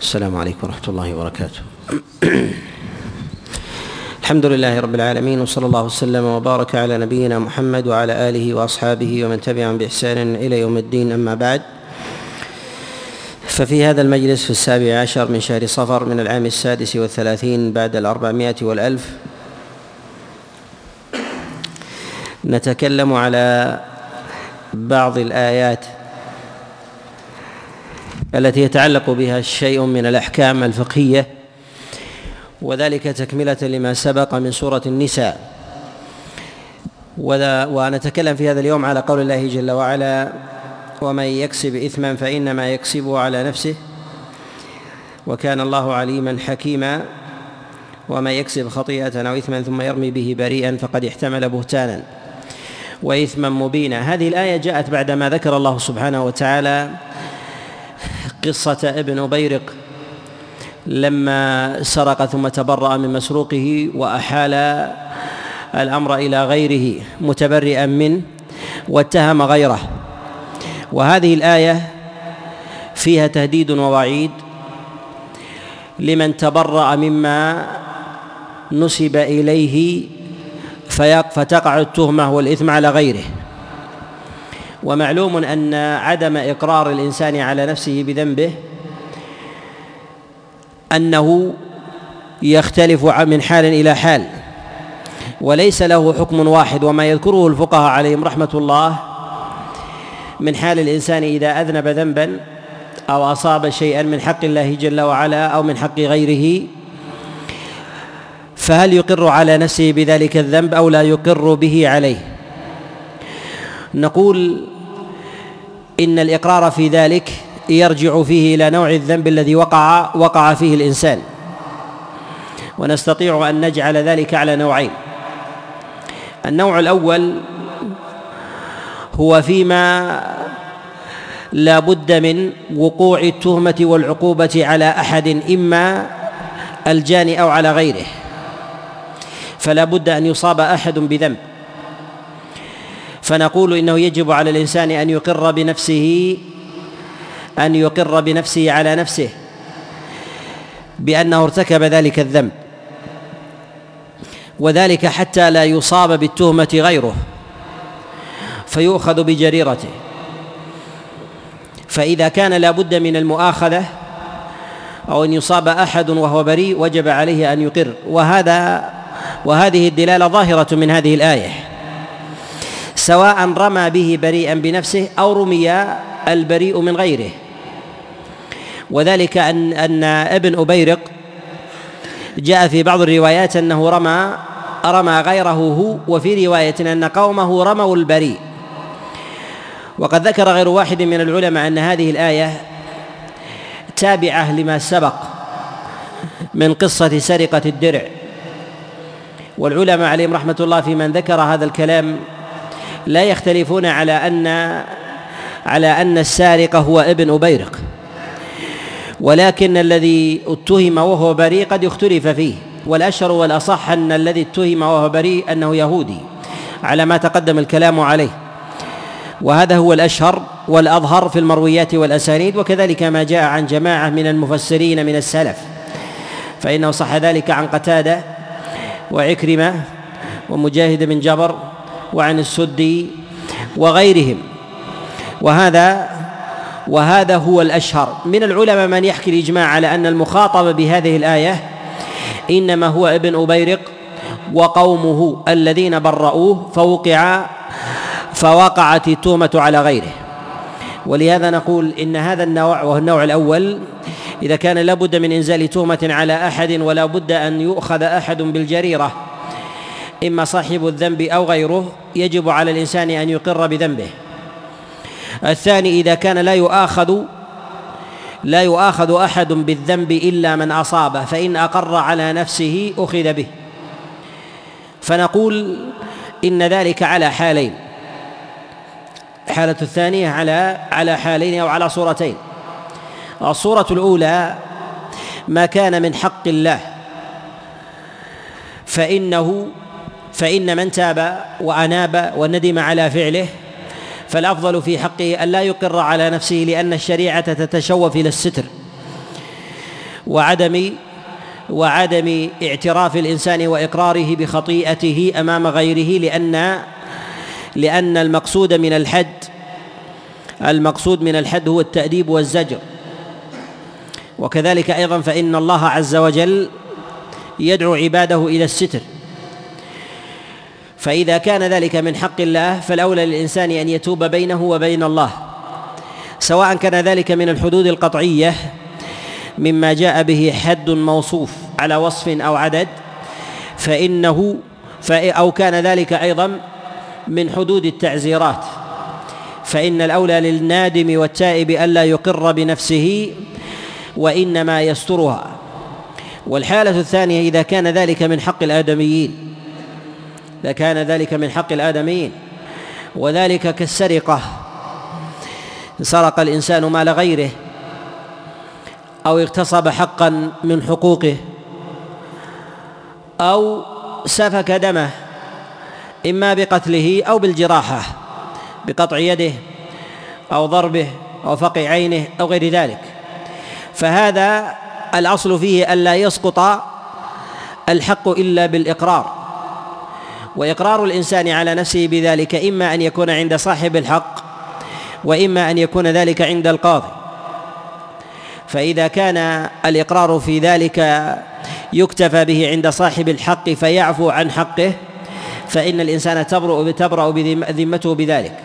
السلام عليكم ورحمة الله وبركاته. الحمد لله رب العالمين وصلى الله وسلم وبارك على نبينا محمد وعلى آله وأصحابه ومن تبعهم بإحسان إلى يوم الدين أما بعد. ففي هذا المجلس في السابع عشر من شهر صفر من العام السادس والثلاثين بعد الأربعمائة والألف نتكلم على بعض الآيات التي يتعلق بها شيء من الأحكام الفقهية وذلك تكملة لما سبق من سورة النساء. ونتكلم في هذا اليوم على قول الله جل وعلا ومن يكسب إثما فإنما يكسبه على نفسه وكان الله عليما حكيما. ومن يكسب خطيئة أو إثما ثم يرمي به بريئا فقد احتمل بهتانا. وإثما مبينا. هذه الآية جاءت بعدما ذكر الله سبحانه وتعالى قصة ابن بيرق لما سرق ثم تبرأ من مسروقه وأحال الأمر إلى غيره متبرئا منه واتهم غيره. وهذه الآية فيها تهديد ووعيد لمن تبرأ مما نسب إليه فتقع التهمة والإثم على غيره. ومعلوم أن عدم إقرار الإنسان على نفسه بذنبه أنه يختلف من حال إلى حال وليس له حكم واحد. وما يذكره الفقهاء عليهم رحمة الله من حال الإنسان إذا أذنب ذنبا أو أصاب شيئا من حق الله جل وعلا أو من حق غيره فهل يقر على نفسه بذلك الذنب أو لا يقر به عليه؟ نقول إن الإقرار في ذلك يرجع فيه إلى نوع الذنب الذي وقع وقع فيه الإنسان. ونستطيع أن نجعل ذلك على نوعين. النوع الأول هو فيما لا بد من وقوع التهمة والعقوبة على أحد إما الجاني أو على غيره. فلا بد أن يصاب أحد بذنب. فنقول إنه يجب على الإنسان أن يقر بنفسه أن يقر بنفسه على نفسه بأنه ارتكب ذلك الذنب. وذلك حتى لا يصاب بالتهمة غيره فيؤخذ بجريرته. فإذا كان لا بد من المؤاخذة أو أن يصاب أحد وهو بريء وجب عليه أن يقر. وهذا وهذه الدلالة ظاهرة من هذه الآية. سواء رمى به بريئا بنفسه أو رمي البريء من غيره. وذلك أن أن ابن أبيرق جاء في بعض الروايات أنه رمى رمى غيره هو وفي رواية أن قومه رموا البريء. وقد ذكر غير واحد من العلماء أن هذه الآية تابعة لما سبق من قصة سرقة الدرع. والعلماء عليهم رحمة الله في من ذكر هذا الكلام لا يختلفون على أن على أن السارق هو ابن أبيرق. ولكن الذي اتهم وهو بريء قد اختلف فيه. والأشهر والأصح أن الذي اتهم وهو بريء أنه يهودي على ما تقدم الكلام عليه. وهذا هو الأشهر والأظهر في المرويات والأسانيد وكذلك ما جاء عن جماعة من المفسرين من السلف. فإنه صح ذلك عن قتادة وعكرمة ومجاهد بن جبر وعن السدي وغيرهم. وهذا وهذا هو الأشهر. من العلماء من يحكي الإجماع على أن المخاطب بهذه الآية إنما هو ابن أبيرق وقومه الذين برؤوه فوقع فوقعت التهمة على غيره. ولهذا نقول إن هذا النوع وهو النوع الأول إذا كان لابد من إنزال تهمة على أحد ولا بد أن يؤخذ أحد بالجريرة. إما صاحب الذنب أو غيره يجب على الإنسان أن يقر بذنبه. الثاني إذا كان لا يؤاخذ لا يؤاخذ أحد بالذنب إلا من أصابه فإن أقر على نفسه أخذ به. فنقول إن ذلك على حالين. الحالة الثانية على على حالين أو على صورتين. الصورة الأولى ما كان من حق الله فإنه فإن من تاب وأناب وندم على فعله فالأفضل في حقه أن لا يقر على نفسه لأن الشريعة تتشوف إلى الستر وعدم وعدم اعتراف الإنسان وإقراره بخطيئته أمام غيره لأن لأن المقصود من الحد المقصود من الحد هو التأديب والزجر. وكذلك أيضا فإن الله عز وجل يدعو عباده إلى الستر. فإذا كان ذلك من حق الله فالأولى للإنسان أن يتوب بينه وبين الله. سواء كان ذلك من الحدود القطعية مما جاء به حد موصوف على وصف أو عدد فإنه أو كان ذلك أيضا من حدود التعزيرات. فإن الأولى للنادم والتائب ألا يقر بنفسه وإنما يسترها. والحالة الثانية إذا كان ذلك من حق الآدميين. اذا كان ذلك من حق الآدميين. وذلك كالسرقة. سرق الإنسان مال غيره. أو اغتصب حقا من حقوقه. أو سفك دمه. إما بقتله أو بالجراحة. بقطع يده. أو ضربه. أو فقع عينه. أو غير ذلك. فهذا الأصل فيه الا يسقط الحق إلا بالإقرار. وإقرار الإنسان على نفسه بذلك إما أن يكون عند صاحب الحق وإما أن يكون ذلك عند القاضي. فإذا كان الإقرار في ذلك يكتفى به عند صاحب الحق فيعفو عن حقه فإن الإنسان تبرأ تبرأ ذمته بذلك.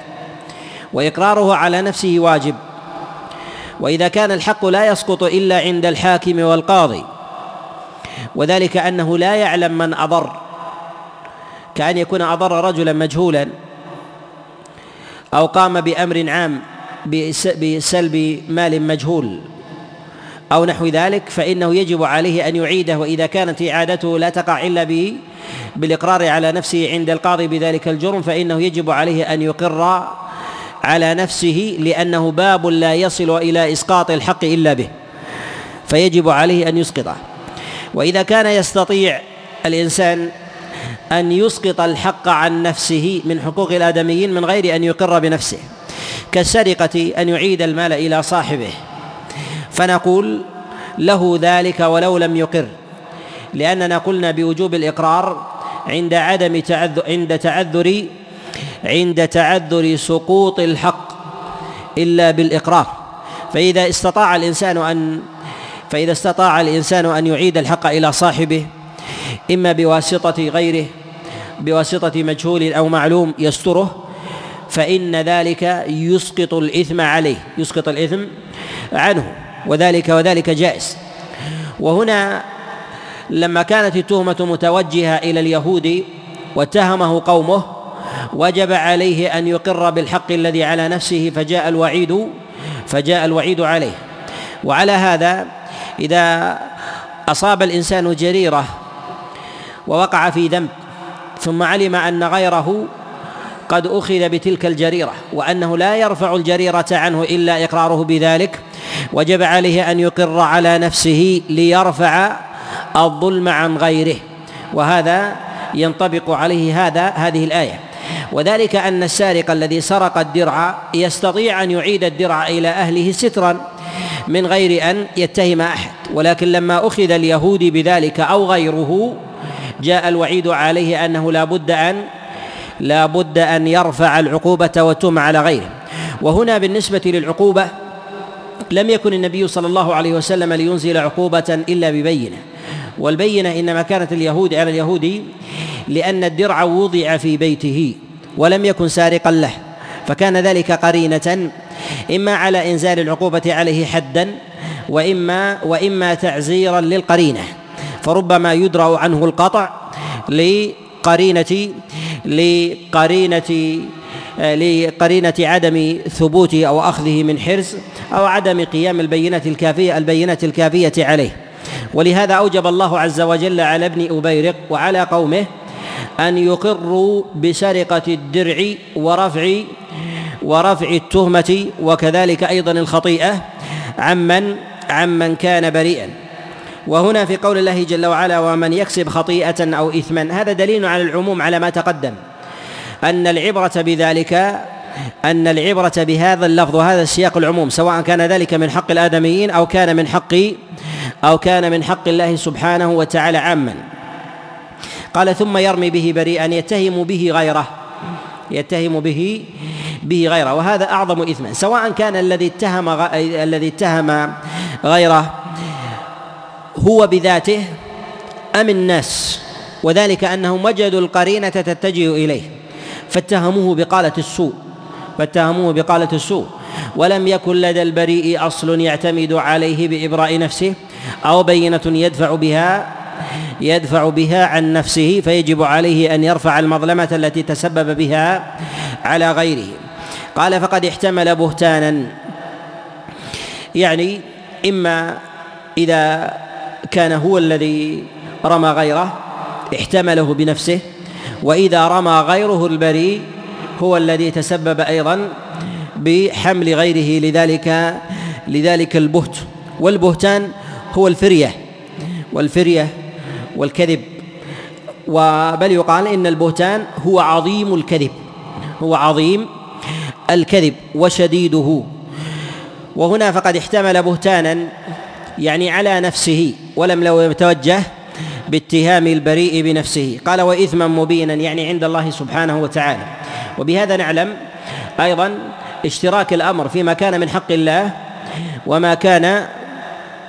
وإقراره على نفسه واجب. وإذا كان الحق لا يسقط إلا عند الحاكم والقاضي. وذلك أنه لا يعلم من أضر. كأن يكون أضر رجلا مجهولا أو قام بأمر عام بسلب مال مجهول أو نحو ذلك فإنه يجب عليه أن يعيده وإذا كانت إعادته لا تقع إلا بالإقرار على نفسه عند القاضي بذلك الجرم فإنه يجب عليه أن يقر على نفسه لأنه باب لا يصل إلى إسقاط الحق إلا به فيجب عليه أن يسقطه. وإذا كان يستطيع الإنسان أن يسقط الحق عن نفسه من حقوق الآدميين من غير أن يقر بنفسه كالسرقة أن يعيد المال إلى صاحبه. فنقول له ذلك ولو لم يقر لأننا قلنا بوجوب الإقرار عند عدم تعذر عند تعذر عند تعذر سقوط الحق إلا بالإقرار. فإذا استطاع الإنسان أن فإذا استطاع الإنسان أن يعيد الحق إلى صاحبه إما بواسطة غيره بواسطة مجهول أو معلوم يستره فإن ذلك يسقط الإثم عليه يسقط الإثم عنه وذلك وذلك جائز. وهنا لما كانت التهمة متوجهة إلى اليهود واتهمه قومه وجب عليه أن يقر بالحق الذي على نفسه فجاء الوعيد فجاء الوعيد عليه. وعلى هذا إذا أصاب الإنسان جريرة ووقع في ذنب ثم علم أن غيره قد أخذ بتلك الجريرة وأنه لا يرفع الجريرة عنه إلا إقراره بذلك. وجب عليه أن يقر على نفسه ليرفع الظلم عن غيره. وهذا ينطبق عليه هذا هذه الآية. وذلك أن السارق الذي سرق الدرع يستطيع أن يعيد الدرع إلى أهله سترا من غير أن يتهم أحد. ولكن لما أخذ اليهودي بذلك أو غيره جاء الوعيد عليه أنه لا بد ان لا بد أن يرفع العقوبة والتهم على غيره. وهنا بالنسبة للعقوبة لم يكن النبي صلى الله عليه وسلم لينزل عقوبة إلا ببينة. والبينة إنما كانت اليهود على اليهودي لأن الدرع وضع في بيته ولم يكن سارقا له. فكان ذلك قرينة إما على إنزال العقوبة عليه حدا واما وإما تعزيرا للقرينة. فربما يدرأ عنه القطع لقرينة لقرينة لقرينة عدم ثبوته أو أخذه من حرز أو عدم قيام البينة الكافية البينة الكافية عليه. ولهذا أوجب الله عز وجل على ابن أبيرق وعلى قومه أن يقروا بسرقة الدرع ورفع ورفع التهمة وكذلك أيضا الخطيئة عمن عمن كان بريئا. وهنا في قول الله جل وعلا ومن يكسب خطيئة أو إثما هذا دليل على العموم على ما تقدم. أن العبرة بذلك أن العبرة بهذا اللفظ وهذا السياق العموم سواء كان ذلك من حق الآدميين أو كان من حق أو كان من حق الله سبحانه وتعالى عاما. قال ثم يرمي به بريئا يتهم به غيره يتهم به به غيره وهذا أعظم إثما. سواء كان الذي اتهم الذي اتهم غيره هو بذاته أم الناس؟ وذلك أنهم وجدوا القرينة تتجه إليه فاتهموه بقالة السوء فاتهموه بقالة السوء. ولم يكن لدى البريء أصل يعتمد عليه بإبراء نفسه أو بينة يدفع بها يدفع بها عن نفسه فيجب عليه أن يرفع المظلمة التي تسبب بها على غيره. قال فقد احتمل بهتانا. يعني إما إذا كان هو الذي رمى غيره احتمله بنفسه. وإذا رمى غيره البريء هو الذي تسبب أيضا بحمل غيره. لذلك لذلك البهت. والبهتان هو الفرية والفرية والكذب. وبل يقال إن البهتان هو عظيم الكذب هو عظيم الكذب وشديده. وهنا فقد احتمل بهتانا يعني على نفسه ولم لو يتوجه باتهام البريء بنفسه. قال واثما مبينا يعني عند الله سبحانه وتعالى. وبهذا نعلم أيضا اشتراك الأمر فيما كان من حق الله وما كان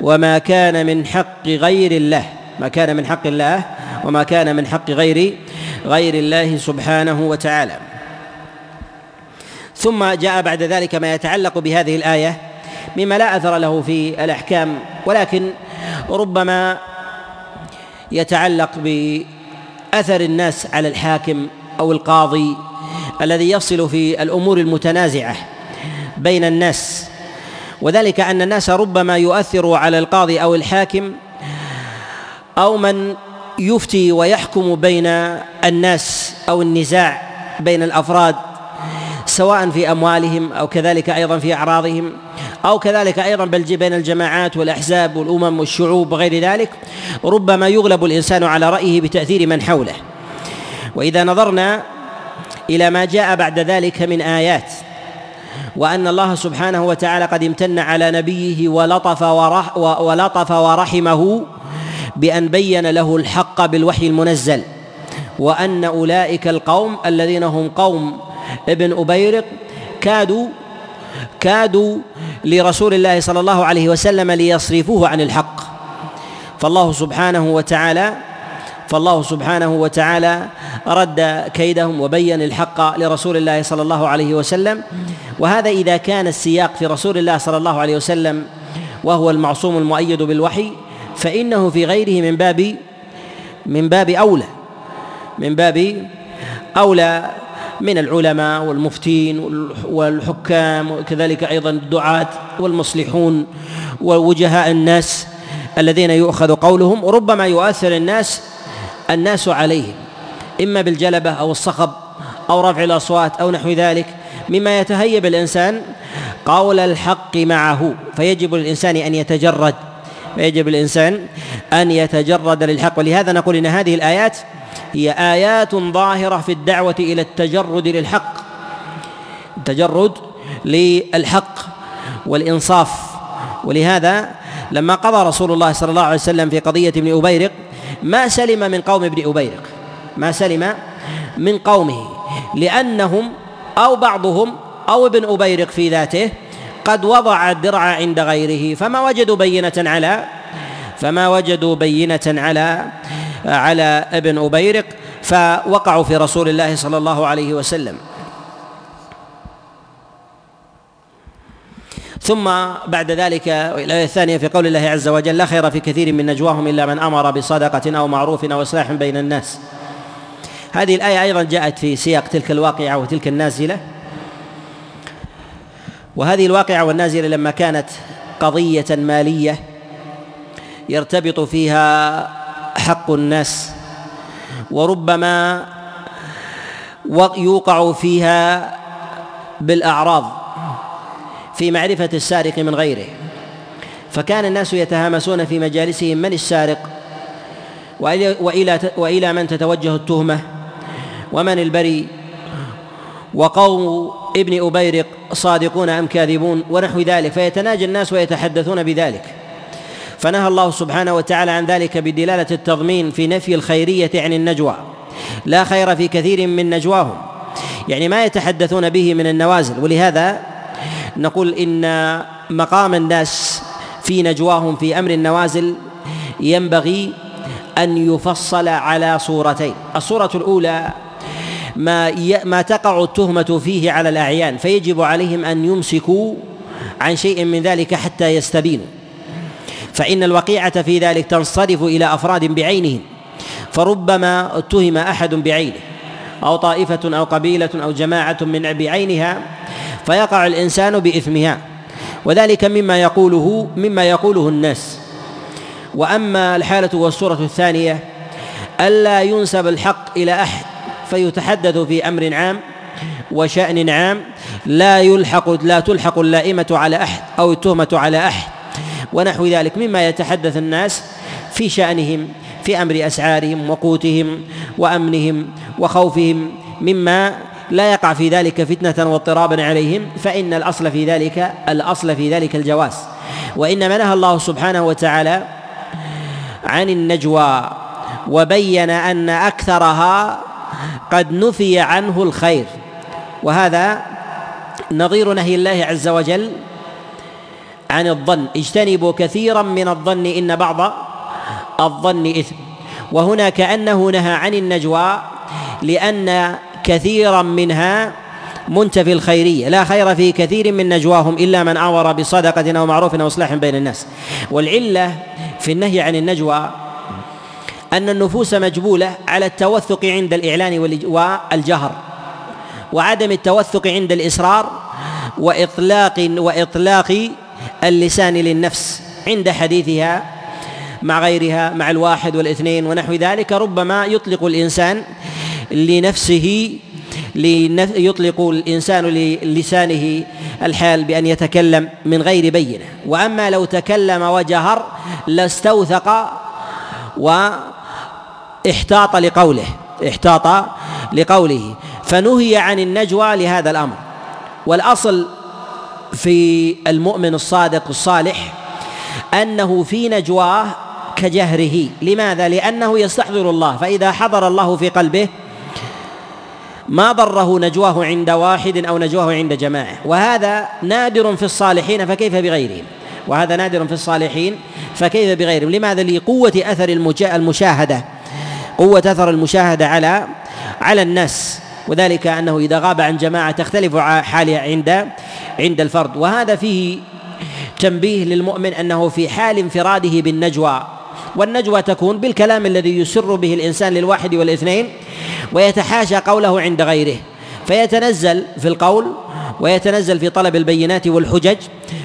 وما كان من حق غير الله. ما كان من حق الله وما كان من حق غير غير الله سبحانه وتعالى. ثم جاء بعد ذلك ما يتعلق بهذه الآية مما لا أثر له في الأحكام ولكن ربما يتعلق بأثر الناس على الحاكم أو القاضي الذي يصل في الأمور المتنازعة بين الناس. وذلك أن الناس ربما يؤثر على القاضي أو الحاكم أو من يفتي ويحكم بين الناس أو النزاع بين الأفراد سواء في أموالهم أو كذلك أيضا في أعراضهم أو كذلك أيضا بل بين الجماعات والأحزاب والأمم والشعوب وغير ذلك ربما يغلب الإنسان على رأيه بتأثير من حوله. وإذا نظرنا إلى ما جاء بعد ذلك من آيات وأن الله سبحانه وتعالى قد امتن على نبيه ولطف ورح ولطف ورحمه بأن بين له الحق بالوحي المنزل وأن أولئك القوم الذين هم قوم ابن أبيرق كادوا كادوا لرسول الله صلى الله عليه وسلم ليصرفوه عن الحق. فالله سبحانه وتعالى فالله سبحانه وتعالى رد كيدهم وبين الحق لرسول الله صلى الله عليه وسلم. وهذا إذا كان السياق في رسول الله صلى الله عليه وسلم وهو المعصوم المؤيد بالوحي فإنه في غيره من باب من باب أولى من باب أولى من العلماء والمفتين والحكام وكذلك أيضا الدعاة والمصلحون ووجهاء الناس الذين يؤخذ قولهم وربما يؤثر الناس الناس عليهم إما بالجلبة أو الصخب أو رفع الأصوات أو نحو ذلك مما يتهيب الإنسان قول الحق معه فيجب للإنسان أن يتجرد فيجب الانسان أن يتجرد للحق ولهذا نقول إن هذه الآيات هي آيات ظاهرة في الدعوة إلى التجرد للحق. التجرد للحق والإنصاف. ولهذا لما قضى رسول الله صلى الله عليه وسلم في قضية ابن أبيرق ما سلم من قوم ابن أبيرق. ما سلم من قومه لأنهم أو بعضهم أو ابن أبيرق في ذاته قد وضع الدرع عند غيره فما وجدوا بينة على فما وجدوا بينة على على ابن أبيرق فوقعوا في رسول الله صلى الله عليه وسلم. ثم بعد ذلك الآية الثانية في قول الله عز وجل لا خير في كثير من نجواهم إلا من أمر بصدقة أو معروف أو إصلاح بين الناس. هذه الآية أيضا جاءت في سياق تلك الواقعة وتلك النازلة. وهذه الواقعة والنازلة لما كانت قضية مالية يرتبط فيها حق الناس وربما يوقع فيها بالأعراض في معرفة السارق من غيره. فكان الناس يتهامسون في مجالسهم من السارق والى وإلى من تتوجه التهمة ومن البريء وقوم ابن أبيرق صادقون أم كاذبون ونحو ذلك. فيتناجى الناس ويتحدثون بذلك. فنهى الله سبحانه وتعالى عن ذلك بدلالة التضمين في نفي الخيرية عن النجوى. لا خير في كثير من نجواهم. يعني ما يتحدثون به من النوازل. ولهذا نقول إن مقام الناس في نجواهم في أمر النوازل ينبغي أن يفصل على صورتين. الصورة الأولى ما ما تقع التهمة فيه على الأعيان فيجب عليهم أن يمسكوا عن شيء من ذلك حتى يستبينوا. فإن الوقيعة في ذلك تنصرف إلى أفراد بعينهم فربما اتهم أحد بعينه أو طائفة أو قبيلة أو جماعة من بعينها فيقع الإنسان بإثمها. وذلك مما يقوله مما يقوله الناس. وأما الحالة والصورة الثانية ألا ينسب الحق إلى أحد فيتحدث في أمر عام وشأن عام لا يلحق لا تلحق اللائمة على أحد أو التهمة على أحد. ونحو ذلك مما يتحدث الناس في شأنهم في أمر أسعارهم وقوتهم وأمنهم وخوفهم مما لا يقع في ذلك فتنة واضطرابا عليهم فإن الأصل في ذلك الأصل في ذلك الجواز. وإنما نهى الله سبحانه وتعالى عن النجوى وبين أن أكثرها قد نفي عنه الخير. وهذا نظير نهي الله عز وجل عن الظن. اجتنبوا كثيرا من الظن إن بعض الظن إثم. وهنا كأنه نهى عن النجوى لأن كثيرا منها منتفي الخيرية. لا خير في كثير من نجواهم إلا من أمر بصدقة أو معروف أو إصلاح بين الناس. والعلة في النهي عن النجوى أن النفوس مجبولة على التوثق عند الإعلان والجهر. وعدم التوثق عند الإسرار وإطلاق وإطلاق اللسان للنفس عند حديثها مع غيرها مع الواحد والاثنين ونحو ذلك ربما يطلق الإنسان لنفسه يطلق الإنسان للسانه الحال بأن يتكلم من غير بينة. وأما لو تكلم وجهر لاستوثق واحتاط لقوله احتاط لقوله. فنهي عن النجوى لهذا الأمر. والأصل في المؤمن الصادق الصالح أنه في نجواه كجهره. لماذا؟ لأنه يستحضر الله. فإذا حضر الله في قلبه ما ضره نجواه عند واحد أو نجواه عند جماعة. وهذا نادر في الصالحين فكيف بغيرهم؟ وهذا نادر في الصالحين فكيف بغيرهم؟ لماذا؟ لقوة أثر المشاهدة. قوة أثر المشاهدة على على الناس. وذلك أنه إذا غاب عن جماعة تختلف حاله عند عند الفرد. وهذا فيه تنبيه للمؤمن أنه في حال انفراده بالنجوى. والنجوى تكون بالكلام الذي يسر به الإنسان للواحد والإثنين ويتحاشى قوله عند غيره. فيتنزل في القول ويتنزل في طلب البينات والحجج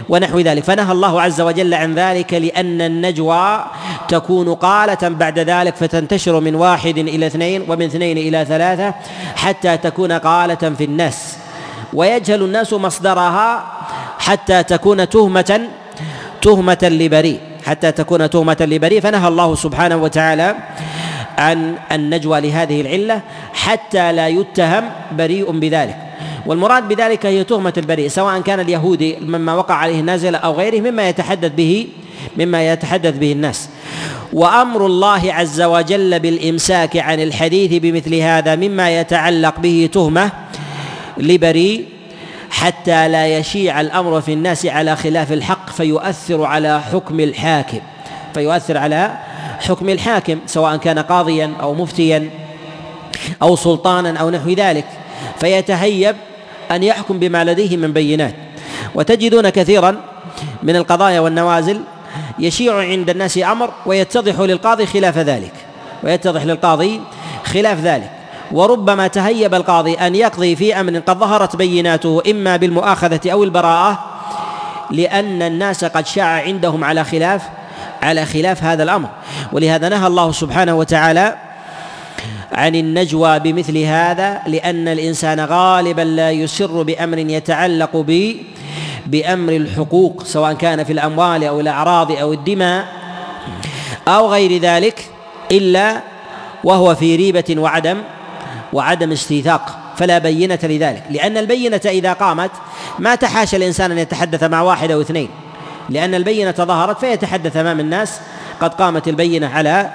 ونحو ذلك. فنهى الله عز وجل عن ذلك لأن النجوى تكون قالة بعد ذلك فتنتشر من واحد إلى اثنين ومن اثنين إلى ثلاثة حتى تكون قالة في الناس. ويجهل الناس مصدرها حتى تكون تهمة تهمة لبريء. حتى تكون تهمة لبريء. فنهى الله سبحانه وتعالى عن النجوى لهذه العلة حتى لا يتهم بريء بذلك. والمراد بذلك هي تهمة البريء سواء كان اليهودي مما وقع عليه النازل أو غيره مما يتحدث به مما يتحدث به الناس. وأمر الله عز وجل بالإمساك عن الحديث بمثل هذا مما يتعلق به تهمة لبريء حتى لا يشيع الأمر في الناس على خلاف الحق فيؤثر على حكم الحاكم. فيؤثر على حكم الحاكم سواء كان قاضيا أو مفتيا أو سلطانا أو نحو ذلك. فيتهيب أن يحكم بما لديه من بينات. وتجدون كثيرا من القضايا والنوازل يشيع عند الناس أمر ويتضح للقاضي خلاف ذلك. ويتضح للقاضي خلاف ذلك. وربما تهيب القاضي أن يقضي في أمر قد ظهرت بيناته إما بالمؤاخذة أو البراءة لأن الناس قد شاع عندهم على خلاف على خلاف هذا الأمر. ولهذا نهى الله سبحانه وتعالى عن النجوى بمثل هذا لأن الإنسان غالبا لا يسر بأمر يتعلق ب بأمر الحقوق سواء كان في الأموال أو الأعراض أو الدماء أو غير ذلك إلا وهو في ريبة وعدم وعدم استيثاق فلا بينة لذلك. لأن البينة إذا قامت ما تحاشى الإنسان أن يتحدث مع واحد أو اثنين. لأن البينة ظهرت فيتحدث أمام الناس. قد قامت البينة على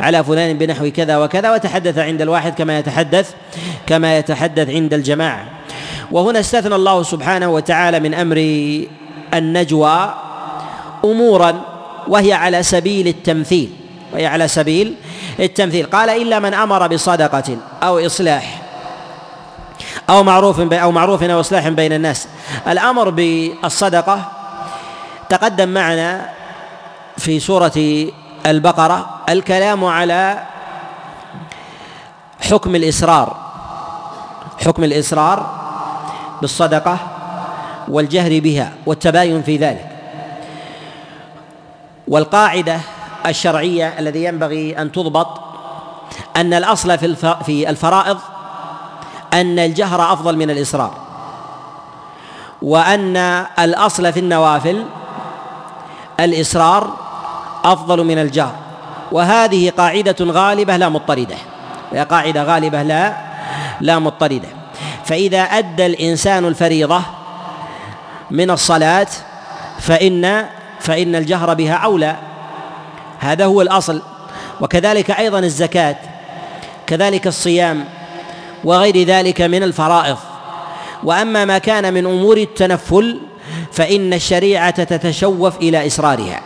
على فلان بنحو كذا وكذا وتحدث عند الواحد كما يتحدث كما يتحدث عند الجماعة. وهنا استثنى الله سبحانه وتعالى من أمر النجوى أمورا وهي على سبيل التمثيل. وهي على سبيل التمثيل. قال إلا من أمر بصدقة أو إصلاح أو معروف أو معروف أو إصلاح بين الناس. الأمر بالصدقة تقدم معنا في سورة البقرة الكلام على حكم الإسرار حكم الإسرار بالصدقة والجهر بها والتباين في ذلك. والقاعدة الشرعية الذي ينبغي أن تضبط أن الأصل في في الفرائض أن الجهر أفضل من الإسرار وأن الأصل في النوافل الإسرار أفضل من الجهر. وهذه قاعدة غالبة لا مضطردة. هي قاعدة غالبة لا لا مضطردة. فإذا أدى الإنسان الفريضة من الصلاة فإن فإن الجهر بها أولى. هذا هو الأصل. وكذلك أيضا الزكاة كذلك الصيام وغير ذلك من الفرائض. وأما ما كان من أمور التنفل فإن الشريعة تتشوف إلى إسرارها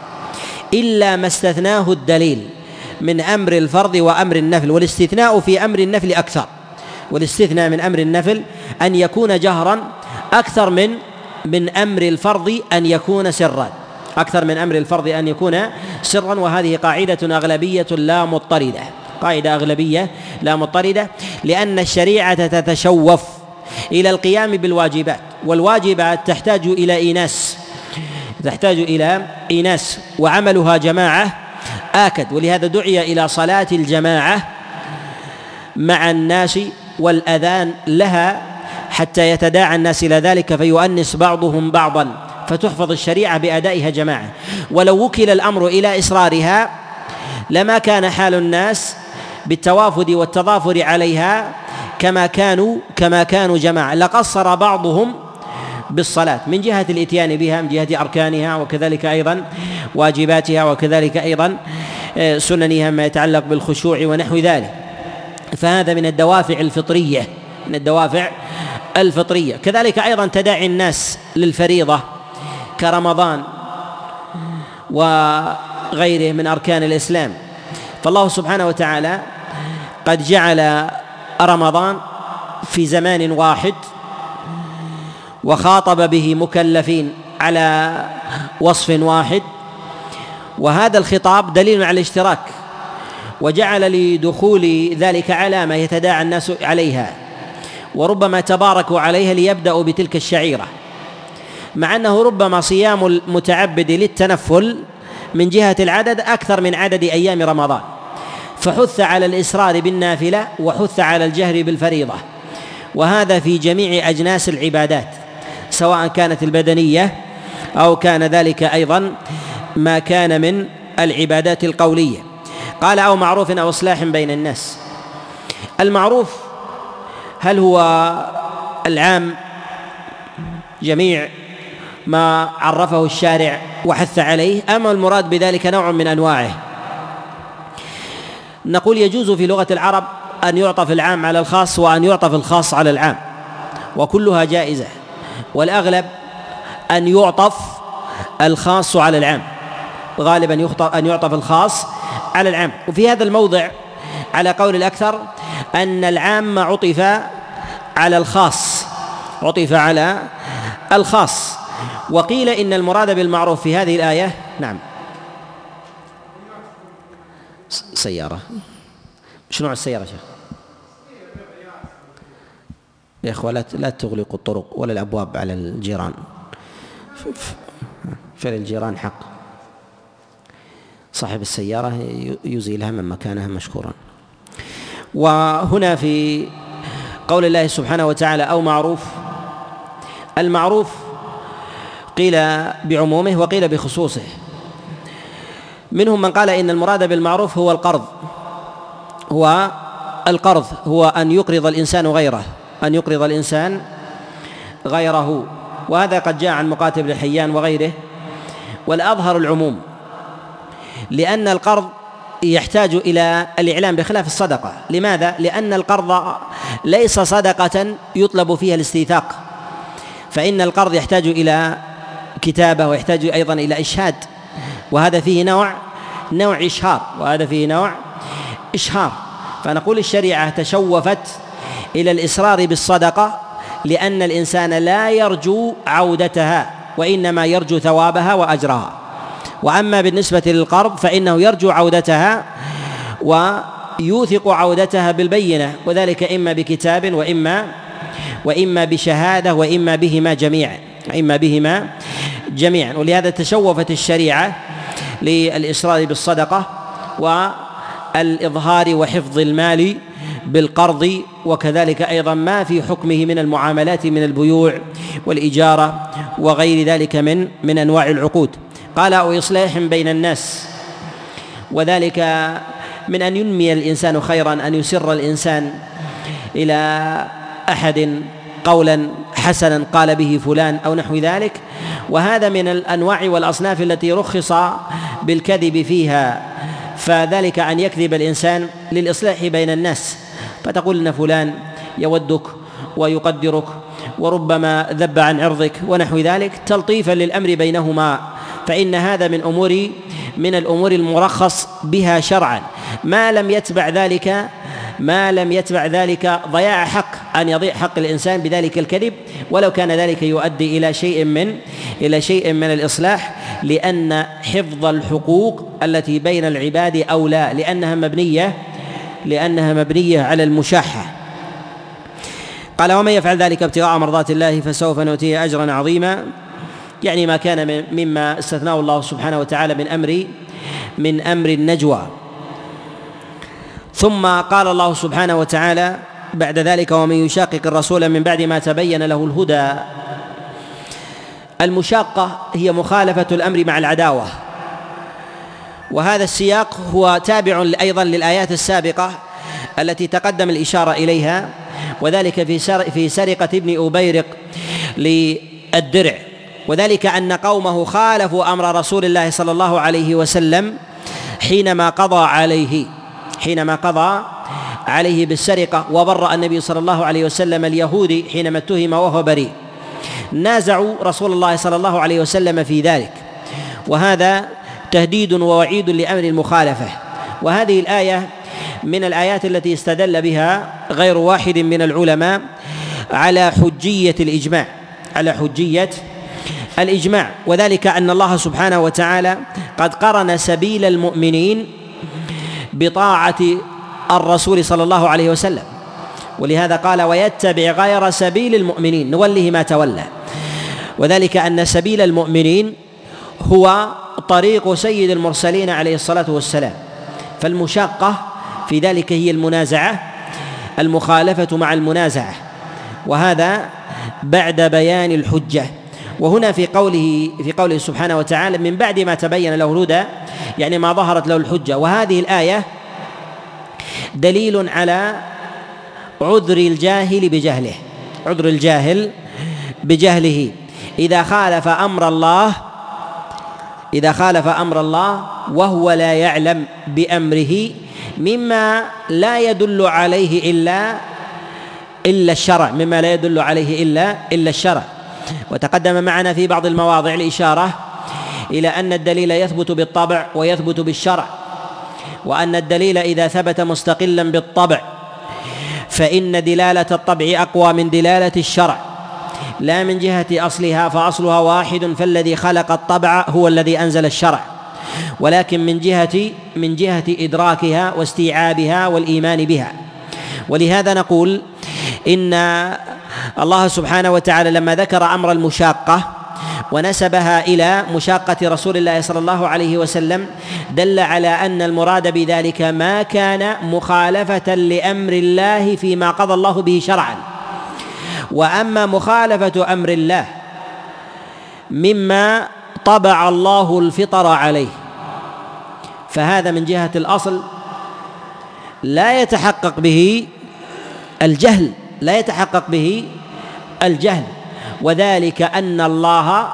إلا ما استثناه الدليل من أمر الفرض وأمر النفل. والاستثناء في أمر النفل أكثر. والاستثناء من أمر النفل أن يكون جهرا أكثر من من أمر الفرض أن يكون سرا. أكثر من أمر الفرض أن يكون سرا وهذه قاعدة أغلبية لا مضطردة. قاعدة أغلبية لا مضطردة لأن الشريعة تتشوف إلى القيام بالواجبات والواجبات تحتاج إلى إيناس. تحتاج إلى إيناس وعملها جماعة آكد. ولهذا دعي إلى صلاة الجماعة مع الناس والأذان لها حتى يتداعى الناس إلى ذلك فيؤنس بعضهم بعضا. فتحفظ الشريعة بأدائها جماعة. ولو وكل الأمر إلى إصرارها لما كان حال الناس بالتوافد والتضافر عليها كما كانوا كما كانوا جماعة. لقصر بعضهم بالصلاة من جهة الإتيان بها من جهة أركانها وكذلك أيضا واجباتها وكذلك أيضا آه، سننها ما يتعلق بالخشوع ونحو ذلك. فهذا من الدوافع الفطرية من الدوافع الفطرية. كذلك أيضا تداعي الناس للفريضة. كرمضان وغيره من أركان الإسلام. فالله سبحانه وتعالى قد جعل رمضان في زمان واحد وخاطب به مكلفين على وصف واحد. وهذا الخطاب دليل على الاشتراك وجعل لدخول ذلك علامة يتداعى الناس عليها وربما تباركوا عليها ليبدأوا بتلك الشعيرة. مع أنه ربما صيام المتعبد للتنفل من جهة العدد أكثر من عدد أيام رمضان. فحث على الاصرار بالنافلة وحث على الجهر بالفريضة. وهذا في جميع أجناس العبادات سواء كانت البدنية أو كان ذلك أيضا ما كان من العبادات القولية. قال أو معروف أو إصلاح بين الناس. المعروف هل هو العام جميع ما عرفه الشارع وحث عليه أم المراد بذلك نوع من أنواعه. نقول يجوز في لغة العرب أن يعطف العام على الخاص وأن يعطف الخاص على العام وكلها جائزة. والأغلب أن يعطف الخاص على العام غالبا أن يعطف الخاص على العام. وفي هذا الموضع على قول الأكثر أن العام عطف على الخاص عطف على الخاص. وقيل إن المراد بالمعروف في هذه الآية نعم. سيارة. شنو نوع السيارة شيخ؟ يا إخوة لا لا تغلقوا الطرق ولا الأبواب على الجيران. فعل الجيران حق. صاحب السيارة يزيلها من مكانها مشكورا. وهنا في قول الله سبحانه وتعالى أو معروف. المعروف قيل بعمومه وقيل بخصوصه. منهم من قال إن المراد بالمعروف هو القرض هو القرض هو أن يقرض الإنسان غيره أن يقرض الإنسان غيره. وهذا قد جاء عن مقاتل بن حيان وغيره. والأظهر العموم لأن القرض يحتاج إلى الإعلام بخلاف الصدقة. لماذا؟ لأن القرض ليس صدقة يطلب فيها الاستيثاق. فإن القرض يحتاج إلى كتابة ويحتاج أيضا إلى إشهاد. وهذا فيه نوع نوع إشهار. وهذا فيه نوع إشهار. فنقول الشريعة تشوفت إلى الإصرار بالصدقة لأن الإنسان لا يرجو عودتها وإنما يرجو ثوابها وأجرها. وأما بالنسبة للقرض فإنه يرجو عودتها ويوثق عودتها بالبينة وذلك إما بكتاب وإما وإما بشهادة وإما بهما جميعا إما بهما جميعا. ولهذا تشوفت الشريعة للإصرار بالصدقة والإظهار وحفظ المال بالقرض وكذلك أيضا ما في حكمه من المعاملات من البيوع والإجارة وغير ذلك من من أنواع العقود. قال أو إصلاح بين الناس. وذلك من أن ينمي الإنسان خيرا أن يسر الإنسان إلى أحد قولا. حسنا قال به فلان أو نحو ذلك. وهذا من الأنواع والأصناف التي رخص بالكذب فيها فذلك أن يكذب الإنسان للإصلاح بين الناس. فتقول ان فلان يودك ويقدرك وربما ذب عن عرضك ونحو ذلك تلطيفا للأمر بينهما. فإن هذا من أمور من الأمور المرخص بها شرعا. ما لم يتبع ذلك ما لم يتبع ذلك ضياع حق أن يضيع حق الإنسان بذلك الكذب. ولو كان ذلك يؤدي إلى شيء من إلى شيء من الإصلاح لأن حفظ الحقوق التي بين العباد أولى لأنها مبنية لأنها مبنية على المشاحة. قال ومن يفعل ذلك ابتغاء مرضات الله فسوف نؤتيه أجرا عظيما. يعني ما كان مما استثناه الله سبحانه وتعالى من أمر من أمر النجوى. ثم قال الله سبحانه وتعالى بعد ذلك ومن يشاقق الرسول من بعد ما تبين له الهدى. المشاقة هي مخالفة الأمر مع العداوة. وهذا السياق هو تابع أيضا للآيات السابقة التي تقدم الإشارة إليها وذلك في في سرقة ابن أبيرق للدرع. وذلك أن قومه خالفوا أمر رسول الله صلى الله عليه وسلم حينما قضى عليه. حينما قضى عليه بالسرقة وبرأ النبي صلى الله عليه وسلم اليهودي حينما اتهم وهو بريء. نازعوا رسول الله صلى الله عليه وسلم في ذلك. وهذا تهديد ووعيد لأمر المخالفة. وهذه الآية من الآيات التي استدل بها غير واحد من العلماء على حجية الإجماع. على حجية الإجماع. وذلك أن الله سبحانه وتعالى قد قرن سبيل المؤمنين بطاعة الرسول صلى الله عليه وسلم. ولهذا قال ويتبع غير سبيل المؤمنين. نوله ما تولى. وذلك أن سبيل المؤمنين هو طريق سيد المرسلين عليه الصلاة والسلام. فالمشاقة في ذلك هي المنازعة المخالفة مع المنازعة. وهذا بعد بيان الحجة. وهنا في قوله في قوله سبحانه وتعالى من بعد ما تبين له الهدى يعني ما ظهرت له الحجة. وهذه الآية دليل على عذر الجاهل بجهله. عذر الجاهل بجهله. إذا خالف أمر الله إذا خالف أمر الله وهو لا يعلم بأمره مما لا يدل عليه الا إلا الشرع. مما لا يدل عليه الا إلا الشرع. وتقدم معنا في بعض المواضع الإشارة إلى أن الدليل يثبت بالطبع ويثبت بالشرع وأن الدليل إذا ثبت مستقلا بالطبع فإن دلالة الطبع أقوى من دلالة الشرع. لا من جهة أصلها فأصلها واحد فالذي خلق الطبع هو الذي أنزل الشرع. ولكن من جهة من جهة إدراكها واستيعابها والإيمان بها. ولهذا نقول إن الله سبحانه وتعالى لما ذكر أمر المشاقة ونسبها إلى مشاقة رسول الله صلى الله عليه وسلم دل على أن المراد بذلك ما كان مخالفة لأمر الله فيما قضى الله به شرعا. وأما مخالفة أمر الله مما طبع الله الفطر عليه فهذا من جهة الأصل لا يتحقق به الجهل لا يتحقق به الجهل. وذلك أن الله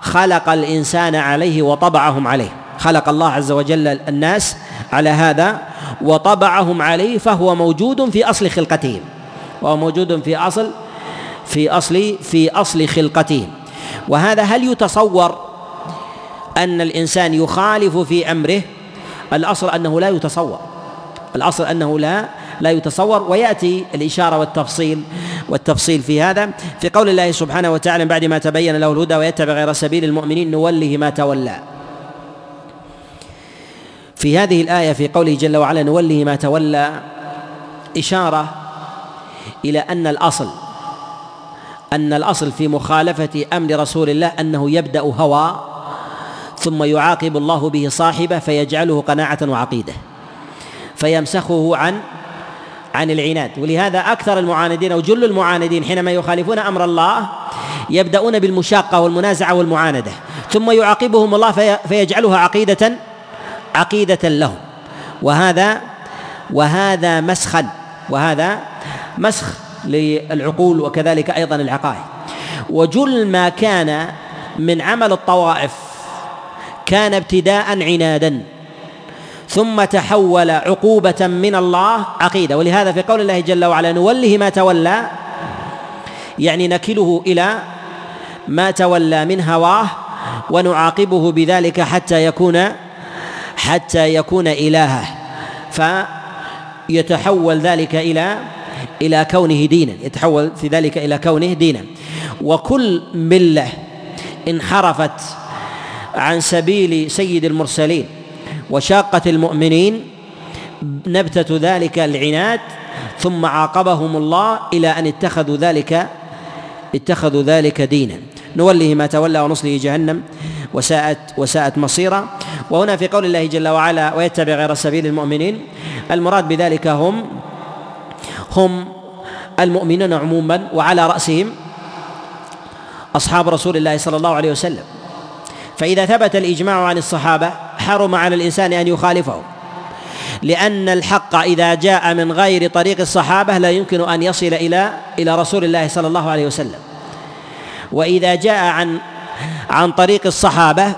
خلق الإنسان عليه وطبعهم عليه. خلق الله عز وجل الناس على هذا وطبعهم عليه فهو موجود في أصل خلقتهم وهو موجود في أصل في أصل في أصل خلقتهم وهذا هل يتصور أن الإنسان يخالف في أمره؟ الأصل أنه لا يتصور. الأصل أنه لا لا يتصور ويأتي الإشارة والتفصيل والتفصيل في هذا. في قول الله سبحانه وتعالى بعد ما تبين له الهدى ويتبع غير سبيل المؤمنين نوله ما تولى. في هذه الآية في قوله جل وعلا نوله ما تولى إشارة إلى أن الأصل أن الأصل في مخالفة أمر رسول الله أنه يبدأ هوى ثم يعاقب الله به صاحبه فيجعله قناعة وعقيدة فيمسخه عن عن العناد. ولهذا أكثر المعاندين أو جل المعاندين حينما يخالفون أمر الله يبدأون بالمشاقة والمنازعة والمعاندة. ثم يعاقبهم الله فيجعلها عقيدة عقيدة لهم. وهذا وهذا مسخا وهذا مسخ للعقول وكذلك أيضا العقائد وجل ما كان من عمل الطوائف كان ابتداء عنادا. ثم تحول عقوبة من الله عقيدة. ولهذا في قول الله جل وعلا نوله ما تولى يعني نكله إلى ما تولى من هواه ونعاقبه بذلك حتى يكون حتى يكون إلهه. فيتحول ذلك إلى إلى كونه دينا. يتحول في ذلك إلى كونه دينا. وكل ملة انحرفت عن سبيل سيد المرسلين. وشاقة المؤمنين نبتة ذلك العناد ثم عاقبهم الله إلى أن اتخذوا ذلك اتخذوا ذلك دينا. نوله ما تولى ونصله جهنم وساءت وساءت مصيرا. وهنا في قول الله جل وعلا ويتبع غير سبيل المؤمنين المراد بذلك هم هم المؤمنون عموما وعلى رأسهم أصحاب رسول الله صلى الله عليه وسلم. فإذا ثبت الإجماع عن الصحابة حرم على الإنسان أن يخالفه. لأن الحق إذا جاء من غير طريق الصحابة لا يمكن أن يصل إلى إلى رسول الله صلى الله عليه وسلم. وإذا جاء عن عن طريق الصحابة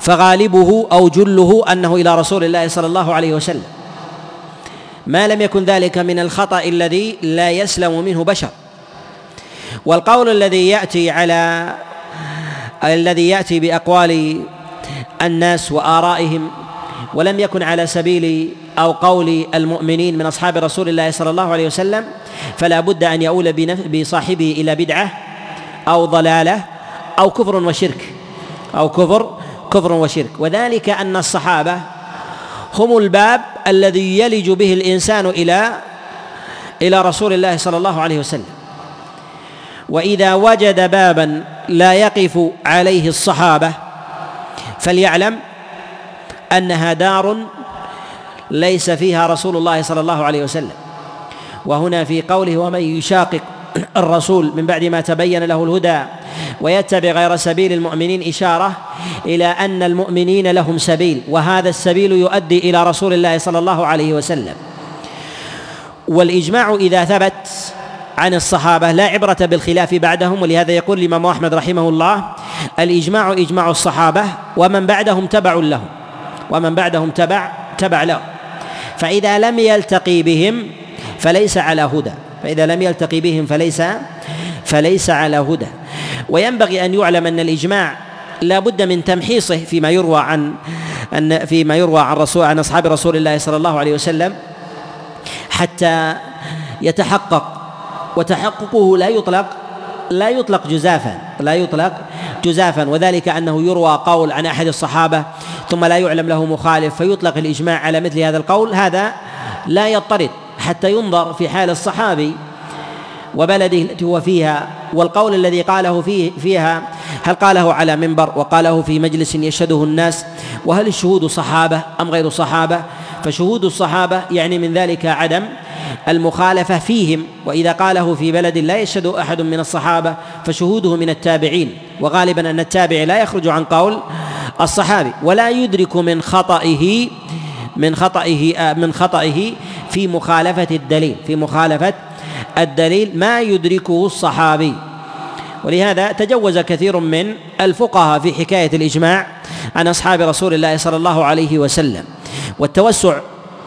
فغالبه أو جله أنه إلى رسول الله صلى الله عليه وسلم. ما لم يكن ذلك من الخطأ الذي لا يسلم منه بشر. والقول الذي يأتي على الذي يأتي بأقوال الناس وآرائهم ولم يكن على سبيل أو قول المؤمنين من أصحاب رسول الله صلى الله عليه وسلم فلا بد أن يؤول بصاحبه إلى بدعة أو ضلالة أو كفر وشرك أو كفر كفر وشرك. وذلك أن الصحابة هم الباب الذي يلج به الإنسان إلى إلى رسول الله صلى الله عليه وسلم. وإذا وجد بابا لا يقف عليه الصحابة فليعلم أنها دار ليس فيها رسول الله صلى الله عليه وسلم. وهنا في قوله ومن يشاقق الرسول من بعد ما تبين له الهدى ويتبع غير سبيل المؤمنين إشارة إلى أن المؤمنين لهم سبيل وهذا السبيل يؤدي إلى رسول الله صلى الله عليه وسلم. والإجماع إذا ثبت عن الصحابة لا عبرة بالخلاف بعدهم ولهذا يقول الإمام أحمد رحمه الله الإجماع إجماع الصحابة ومن بعدهم تبع لهم ومن بعدهم تبع تبع له. فإذا لم يلتقي بهم فليس على هدى. فإذا لم يلتقي بهم فليس فليس على هدى. وينبغي أن يعلم أن الإجماع لا بد من تمحيصه فيما يروى عن أن فيما يروى عن رسول عن أصحاب رسول الله صلى الله عليه وسلم حتى يتحقق وتحققه لا يطلق لا يطلق جزافا لا يطلق جزافا. وذلك أنه يروى قول عن أحد الصحابة ثم لا يعلم له مخالف فيطلق الإجماع على مثل هذا القول. هذا لا يضطرد حتى ينظر في حال الصحابي وبلده التي هو فيها والقول الذي قاله فيه فيها هل قاله على منبر وقاله في مجلس يشهده الناس؟ وهل الشهود صحابة أم غير صحابة؟ فشهود الصحابة يعني من ذلك عدم المخالفة فيهم وإذا قاله في بلد لا يشهد أحد من الصحابة فشهوده من التابعين. وغالبا أن التابع لا يخرج عن قول الصحابي ولا يدرك من خطئه من خطئه من خطئه في مخالفة الدليل في مخالفة الدليل ما يدركه الصحابي. ولهذا تجوز كثير من الفقهاء في حكاية الإجماع عن أصحاب رسول الله صلى الله عليه وسلم. والتوسع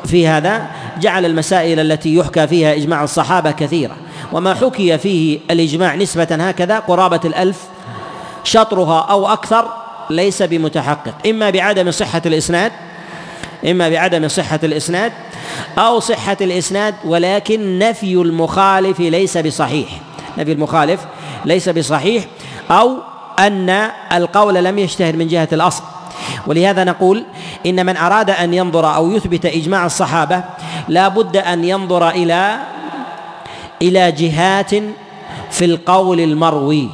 في هذا جعل المسائل التي يحكى فيها إجماع الصحابة كثيرة وما حكي فيه الإجماع نسبة هكذا قرابة الألف شطرها أو أكثر ليس بمتحقق إما بعدم صحة الإسناد إما بعدم صحة الإسناد أو صحة الإسناد ولكن نفي المخالف ليس بصحيح نفي المخالف ليس بصحيح أو أن القول لم يشتهر من جهة الأصل. ولهذا نقول إن من أراد أن ينظر أو يثبت إجماع الصحابة لا بد أن ينظر إلى إلى جهات في القول المروي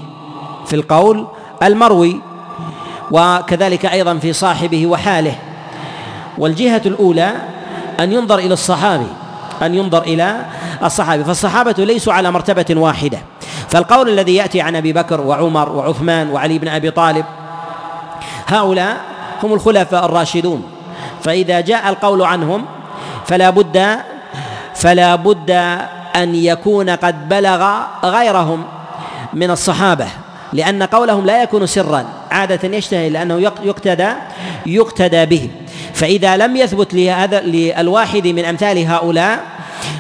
في القول المروي وكذلك أيضا في صاحبه وحاله. والجهة الأولى أن ينظر إلى الصحابي أن ينظر إلى الصحابي. فالصحابة ليسوا على مرتبة واحدة. فالقول الذي يأتي عن أبي بكر وعمر وعثمان وعلي بن أبي طالب هؤلاء هم الخلفاء الراشدون. فإذا جاء القول عنهم فلا بد فلا بد أن يكون قد بلغ غيرهم من الصحابة لأن قولهم لا يكون سرا عادة يشتهي لأنه يقتدى يقتدى به. فإذا لم يثبت لهذا للواحد من أمثال هؤلاء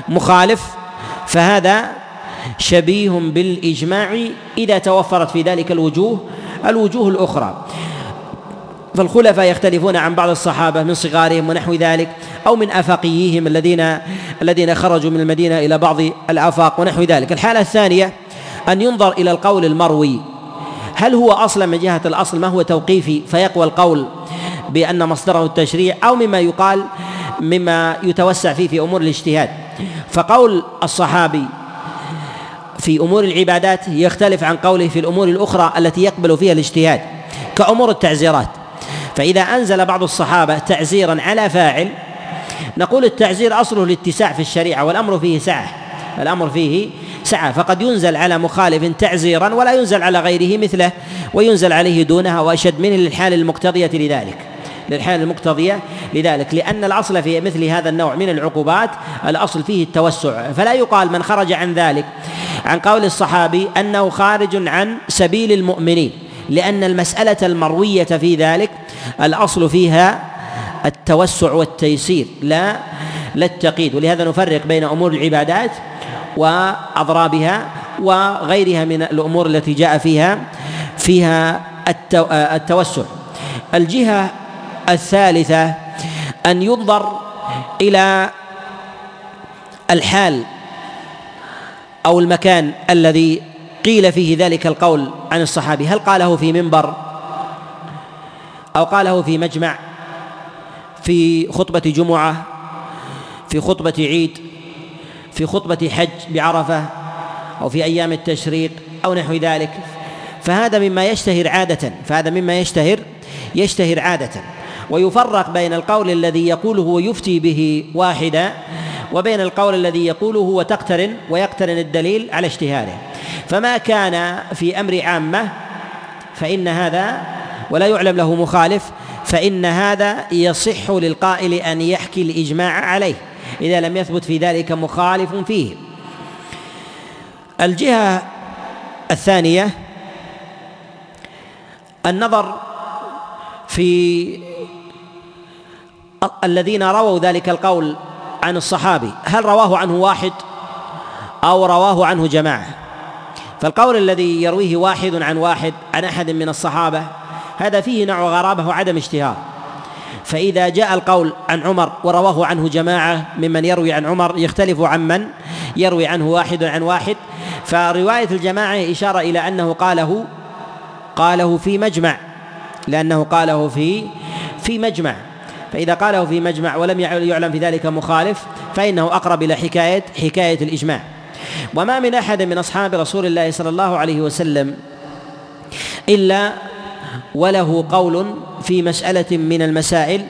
مخالف فهذا شبيه بالإجماع إذا توفرت في ذلك الوجوه الوجوه الأخرى. فالخلفاء يختلفون عن بعض الصحابة من صغارهم ونحو ذلك أو من أفاقيهم الذين الذين خرجوا من المدينة إلى بعض الآفاق ونحو ذلك. الحالة الثانية أن ينظر إلى القول المروي. هل هو أصلا من جهة الأصل ما هو توقيفي؟ فيقوى القول بأن مصدره التشريع أو مما يقال مما يتوسع فيه في أمور الاجتهاد. فقول الصحابي في أمور العبادات يختلف عن قوله في الأمور الأخرى التي يقبل فيها الاجتهاد كأمور التعزيرات. فإذا أنزل بعض الصحابة تعزيرا على فاعل نقول التعزير أصله الاتساع في الشريعة والأمر فيه سعة. الأمر فيه سعة. فقد ينزل على مخالف تعزيرا ولا ينزل على غيره مثله وينزل عليه دونها وأشد منه للحال المقتضية لذلك. للحال المقتضية لذلك. لأن الأصل في مثل هذا النوع من العقوبات الأصل فيه التوسع. فلا يقال من خرج عن ذلك عن قول الصحابي أنه خارج عن سبيل المؤمنين لأن المسألة المروية في ذلك الأصل فيها التوسع والتيسير لا لا التقييد. ولهذا نفرق بين أمور العبادات وأضرابها وغيرها من الأمور التي جاء فيها فيها التوسع. الجهة الثالثة أن ينظر إلى الحال أو المكان الذي قيل فيه ذلك القول عن الصحابي. هل قاله في منبر أو قاله في مجمع في خطبة جمعة في خطبة عيد في خطبة حج بعرفة أو في أيام التشريق أو نحو ذلك. فهذا مما يشتهر عادة فهذا مما يشتهر يشتهر عادة. ويفرق بين القول الذي يقوله ويفتي به واحدا وبين القول الذي يقوله وتقترن ويقترن الدليل على اشتهاره. فما كان في أمر عامة فإن هذا ولا يعلم له مخالف فإن هذا يصح للقائل أن يحكي الإجماع عليه. إذا لم يثبت في ذلك مخالف فيه. الجهة الثانية النظر في الذين رووا ذلك القول عن الصحابي. هل رواه عنه واحد أو رواه عنه جماعة؟ فالقول الذي يرويه واحد عن واحد عن أحد من الصحابة هذا فيه نوع غرابة وعدم اشتهار. فإذا جاء القول عن عمر ورواه عنه جماعة ممن يروي عن عمر يختلف عن من يروي عنه واحد عن واحد فرواية الجماعة إشارة إلى أنه قاله قاله في مجمع لأنه قاله في في مجمع. فإذا قاله في مجمع ولم يعلم في ذلك مخالف فإنه أقرب إلى حكاية حكاية الإجماع. وما من أحد من أصحاب رسول الله صلى الله عليه وسلم إلا وله قول في مسألة من المسائل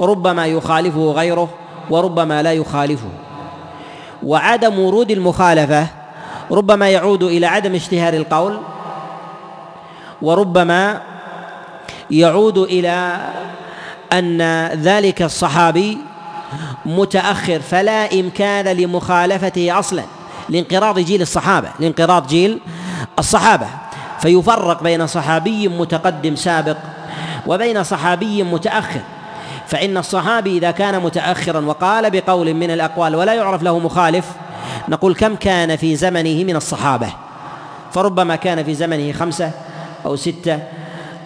ربما يخالفه غيره وربما لا يخالفه. وعدم ورود المخالفة ربما يعود إلى عدم اشتهار القول وربما يعود إلى أن ذلك الصحابي متأخر فلا إمكان لمخالفته أصلا لانقراض جيل الصحابة لانقراض جيل الصحابة. فيفرق بين صحابي متقدم سابق وبين صحابي متأخر. فإن الصحابي إذا كان متأخرا وقال بقول من الأقوال ولا يعرف له مخالف نقول كم كان في زمنه من الصحابة؟ فربما كان في زمنه خمسة أو ستة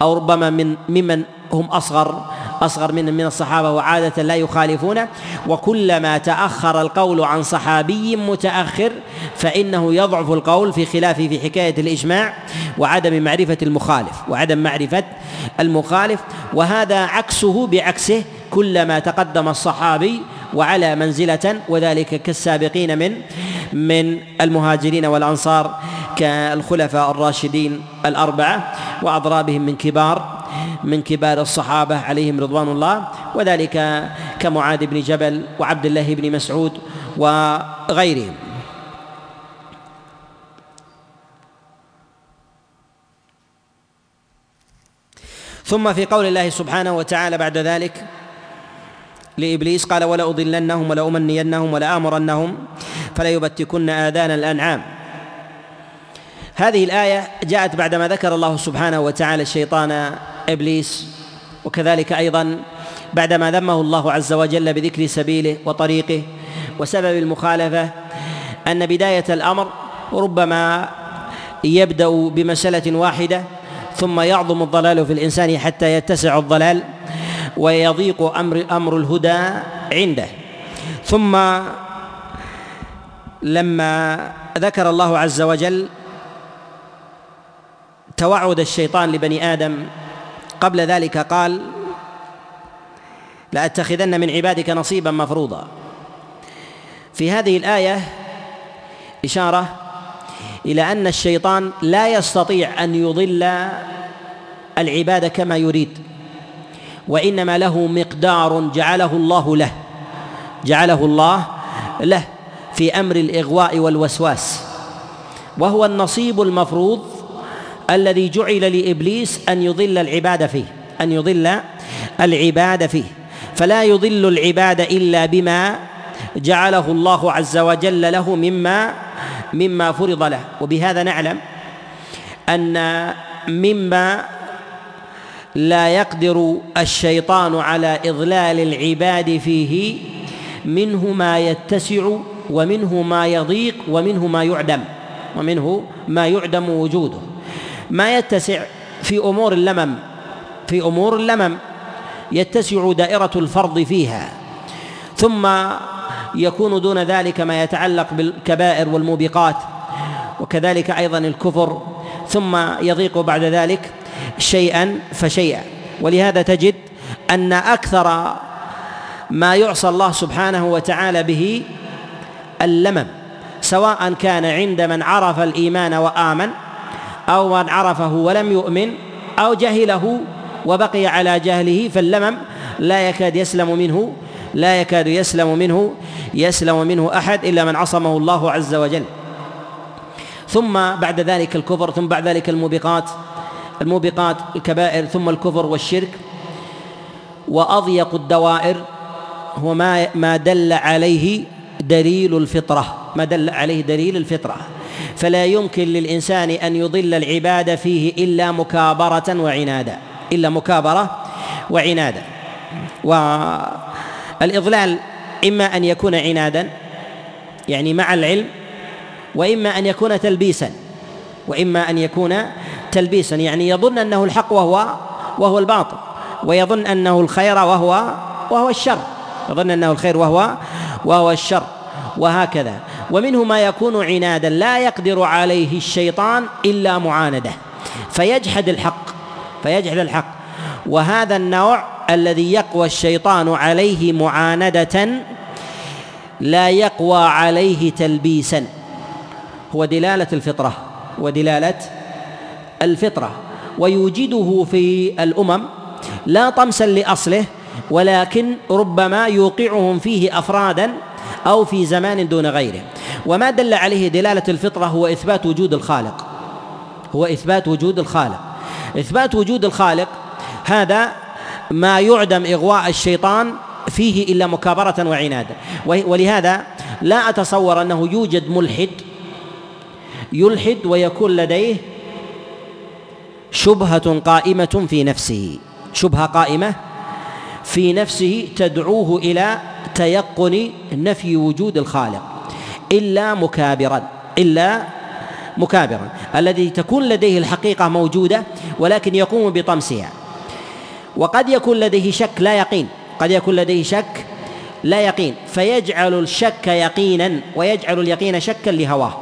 أو ربما من ممن هم أصغر أصغر من من الصحابة وعادة لا يخالفونه وكلما تأخر القول عن صحابي متأخر فإنه يضعف القول في خلافه في حكاية الإجماع وعدم معرفة المخالف وعدم معرفة المخالف. وهذا عكسه بعكسه كلما تقدم الصحابي وعلى منزلة وذلك كالسابقين من من المهاجرين والأنصار كالخلفاء الراشدين الأربعة وأضرابهم من كبار من كبار الصحابة عليهم رضوان الله وذلك كمعاذ بن جبل وعبد الله بن مسعود وغيرهم. ثم في قول الله سبحانه وتعالى بعد ذلك لإبليس قال ولأضلنهم ولأمنينهم ولآمرنهم فليبتكن آذان الأنعام. هذه الآية جاءت بعدما ذكر الله سبحانه وتعالى الشيطان إبليس وكذلك أيضا بعدما ذمه الله عز وجل بذكر سبيله وطريقه وسبب المخالفة أن بداية الأمر ربما يبدأ بمسألة واحدة ثم يعظم الضلال في الإنسان حتى يتسع الضلال ويضيق أمر أمر الهدى عنده. ثم لما ذكر الله عز وجل توعد الشيطان لبني آدم قبل ذلك قال لأتخذن من عبادك نصيبا مفروضا. في هذه الآية إشارة إلى أن الشيطان لا يستطيع أن يضل العباد كما يريد وإنما له مقدار جعله الله له جعله الله له في أمر الإغواء والوسواس وهو النصيب المفروض الذي جعل لإبليس أن يضل العباد فيه أن يضل العباد فيه. فلا يضل العباد إلا بما جعله الله عز وجل له مما مما فرض له. وبهذا نعلم أن مما لا يقدر الشيطان على إضلال العباد فيه منه ما يتسع ومنه ما يضيق ومنه ما يعدم ومنه ما يعدم وجوده. ما يتسع في أمور اللمم في أمور اللمم يتسع دائرة الفرض فيها. ثم يكون دون ذلك ما يتعلق بالكبائر والموبقات وكذلك أيضا الكفر. ثم يضيق بعد ذلك شيئا فشيئا. ولهذا تجد أن أكثر ما يعصى الله سبحانه وتعالى به اللمم سواء كان عند من عرف الإيمان وآمن أو من عرفه ولم يؤمن أو جهله وبقي على جهله فاللمم لا يكاد يسلم منه لا يكاد يسلم منه يسلم منه أحد إلا من عصمه الله عز وجل. ثم بعد ذلك الكفر ثم بعد ذلك الموبقات الموبقات الكبائر ثم الكفر والشرك. وأضيق الدوائر هو ما ما دل عليه دليل الفطرة ما دل عليه دليل الفطرة. فلا يمكن للإنسان أن يضل العباد فيه إلا مكابرة وعنادا إلا مكابرة وعنادا. والإضلال إما أن يكون عنادا يعني مع العلم وإما أن يكون تلبيسا وإما أن يكون تلبيسا. يعني يظن أنه الحق وهو وهو الباطل ويظن أنه الخير وهو وهو الشر. يظن أنه الخير وهو وهو الشر. وهكذا. ومنه ما يكون عنادا لا يقدر عليه الشيطان إلا معانده. فيجحد الحق فيجحد الحق. وهذا النوع الذي يقوى الشيطان عليه معاندة لا يقوى عليه تلبيسا. هو دلالة الفطرة ودلاله الفطرة. ويوجده في الأمم لا طمسا لأصله ولكن ربما يوقعهم فيه افرادا أو في زمان دون غيره. وما دل عليه دلالة الفطرة هو إثبات وجود الخالق. هو إثبات وجود الخالق. إثبات وجود الخالق هذا ما يعدم إغواء الشيطان فيه إلا مكابرة وعنادا ولهذا لا أتصور أنه يوجد ملحد يلحد ويكون لديه شبهة قائمة في نفسه. شبهة قائمة في نفسه تدعوه إلى تيقن نفي وجود الخالق إلا مكابرا إلا مكابرا. الذي تكون لديه الحقيقة موجودة ولكن يقوم بطمسها. وقد يكون لديه شك لا يقين. قد يكون لديه شك لا يقين. فيجعل الشك يقينا ويجعل اليقين شكا لهواه.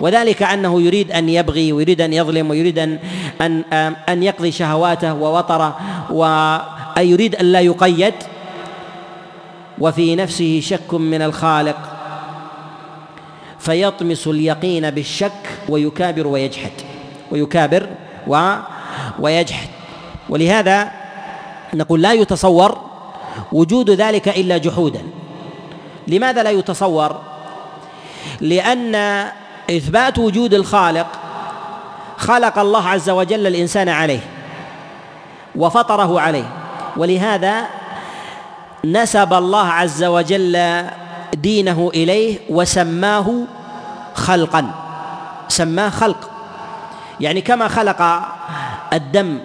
وذلك أنه يريد أن يبغي ويريد أن يظلم ويريد أن أن أن يقضي شهواته ووطره ويريد أن لا يقيد. وفي نفسه شك من الخالق فيطمس اليقين بالشك ويكابر ويجحد ويكابر و ويجحد. ولهذا نقول لا يتصور وجود ذلك إلا جحودا. لماذا لا يتصور؟ لأن إثبات وجود الخالق خلق الله عز وجل الإنسان عليه وفطره عليه. ولهذا نسب الله عز وجل دينه إليه وسماه خلقا سماه خلق. يعني كما خلق الدم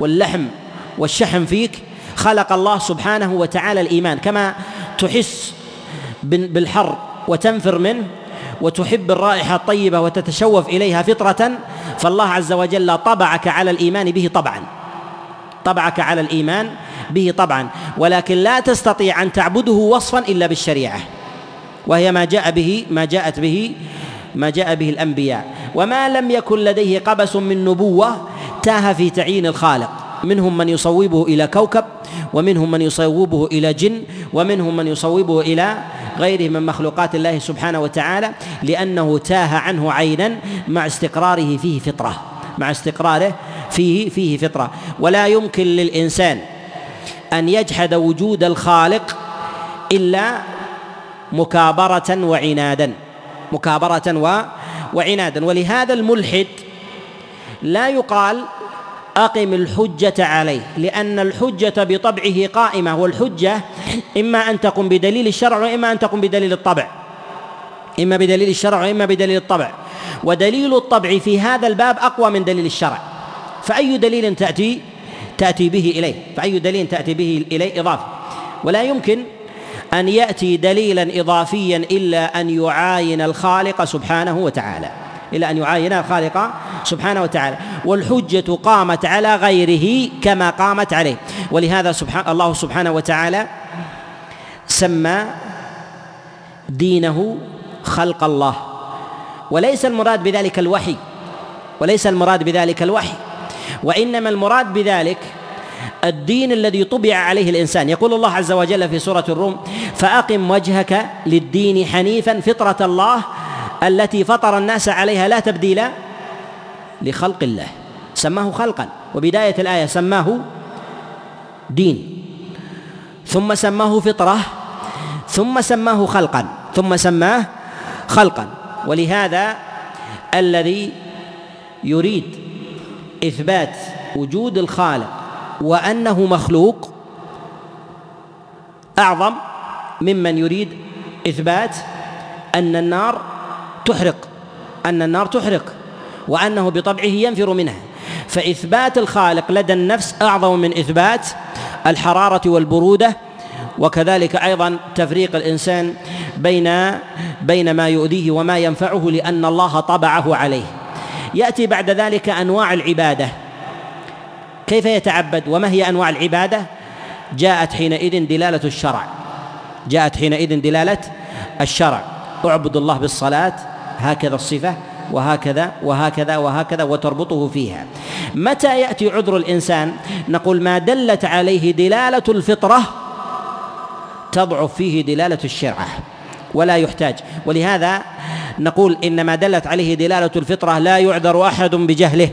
واللحم والشحم فيك خلق الله سبحانه وتعالى الإيمان. كما تحس بالحر وتنفر منه وتحب الرائحة الطيبة وتتشوف إليها فطرة فالله عز وجل طبعك على الإيمان به طبعا. طبعك على الإيمان به طبعا. ولكن لا تستطيع أن تعبده وصفا إلا بالشريعة. وهي ما جاء به ما جاءت به ما جاء به الأنبياء. وما لم يكن لديه قبس من نبوة تاه في تعيين الخالق. منهم من يصوبه إلى كوكب ومنهم من يصوبه إلى جن ومنهم من يصوبه إلى غيره من مخلوقات الله سبحانه وتعالى لأنه تاه عنه عينا مع استقراره فيه فطرة. مع استقراره فيه فيه فطرة. ولا يمكن للإنسان أن يجحد وجود الخالق إلا مكابرة وعنادا. مكابرة و وعنادا. ولهذا الملحد لا يقال أقم الحجة عليه لأن الحجة بطبعه قائمة. والحجة إما أن تقوم بدليل الشرع وإما أن تقوم بدليل الطبع. إما بدليل الشرع وإما بدليل الطبع. ودليل الطبع في هذا الباب أقوى من دليل الشرع. فأي دليل تأتي؟ تأتي به إليه. فأي دليل تأتي به إليه؟ إضافة. ولا يمكن أن يأتي دليلا إضافيا إلا أن يعاين الخالق سبحانه وتعالى. إلا أن يعاين الخالق سبحانه وتعالى. والحجة قامت على غيره كما قامت عليه. ولهذا سبحان الله سبحانه وتعالى سمى دينه خلق الله. وليس المراد بذلك الوحي. وليس المراد بذلك الوحي. وإنما المراد بذلك الدين الذي طبع عليه الإنسان. يقول الله عز وجل في سورة الروم فأقم وجهك للدين حنيفا فطرة الله التي فطر الناس عليها لا تبديل لخلق الله. سماه خلقا. وبداية الآية سماه دين. ثم سماه فطرة. ثم سماه خلقا. ثم سماه خلقا. ولهذا الذي يريد إثبات وجود الخالق وأنه مخلوق أعظم ممن يريد إثبات أن النار تحرق أن النار تحرق وأنه بطبعه ينفر منها. فإثبات الخالق لدى النفس أعظم من إثبات الحرارة والبرودة وكذلك أيضا تفريق الإنسان بين بين ما يؤذيه وما ينفعه لأن الله طبعه عليه. يأتي بعد ذلك أنواع العبادة. كيف يتعبد وما هي أنواع العبادة؟ جاءت حينئذ دلالة الشرع. جاءت حينئذ دلالة الشرع. أعبد الله بالصلاة هكذا الصفة وهكذا وهكذا وهكذا وتربطه فيها. متى يأتي عذر الإنسان؟ نقول ما دلت عليه دلالة الفطرة تضعف فيه دلالة الشرعة ولا يحتاج. ولهذا نقول إن ما دلت عليه دلالة الفطرة لا يعذر أحد بجهله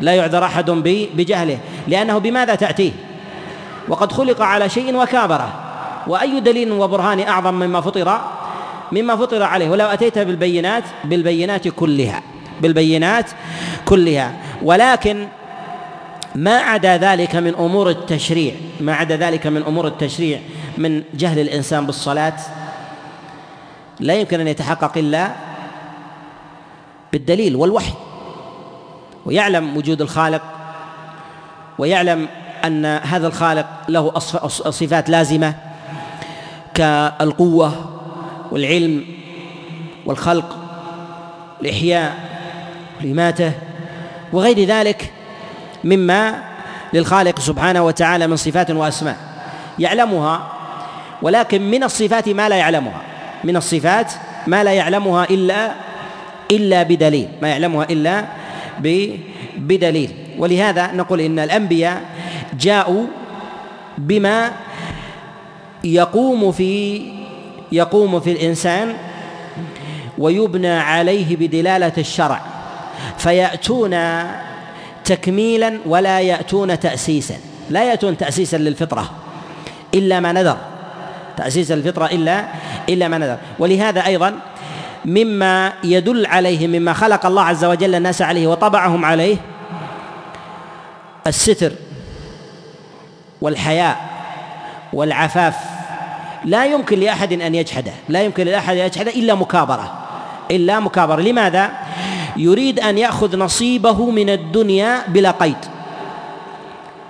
لا يعذر أحد بجهله. لأنه بماذا تأتيه؟ وقد خلق على شيء وكابره. وأي دليل وبرهان أعظم مما فطر مما فطر عليه؟ ولو أتيت بالبينات بالبينات كلها بالبينات كلها. ولكن ما عدا ذلك من أمور التشريع ما عدا ذلك من أمور التشريع. من جهل الإنسان بالصلاة لا يمكن أن يتحقق إلا بالدليل والوحي. ويعلم وجود الخالق ويعلم أن هذا الخالق له صفات لازمة كالقوة والعلم والخلق الإحياء والإماتة وغير ذلك مما للخالق سبحانه وتعالى من صفات وأسماء. يعلمها ولكن من الصفات ما لا يعلمها. من الصفات ما لا يعلمها إلا إلا بدليل. ما يعلمها إلا بدليل. ولهذا نقول إن الأنبياء جاءوا بما يقوم في يقوم في الإنسان ويبنى عليه بدلالة الشرع. فيأتون تكميلا ولا يأتون تأسيسا. لا يأتون تأسيسا للفطرة إلا ما نذر. تأسيس الفطرة إلا إلا ما نذر. ولهذا أيضا مما يدل عليه مما خلق الله عز وجل الناس عليه وطبعهم عليه الستر والحياء والعفاف. لا يمكن لأحد أن يجحده لا يمكن لأحد أن يجحده إلا مكابرة إلا مكابرة. لماذا؟ يريد أن يأخذ نصيبه من الدنيا بلا قيد.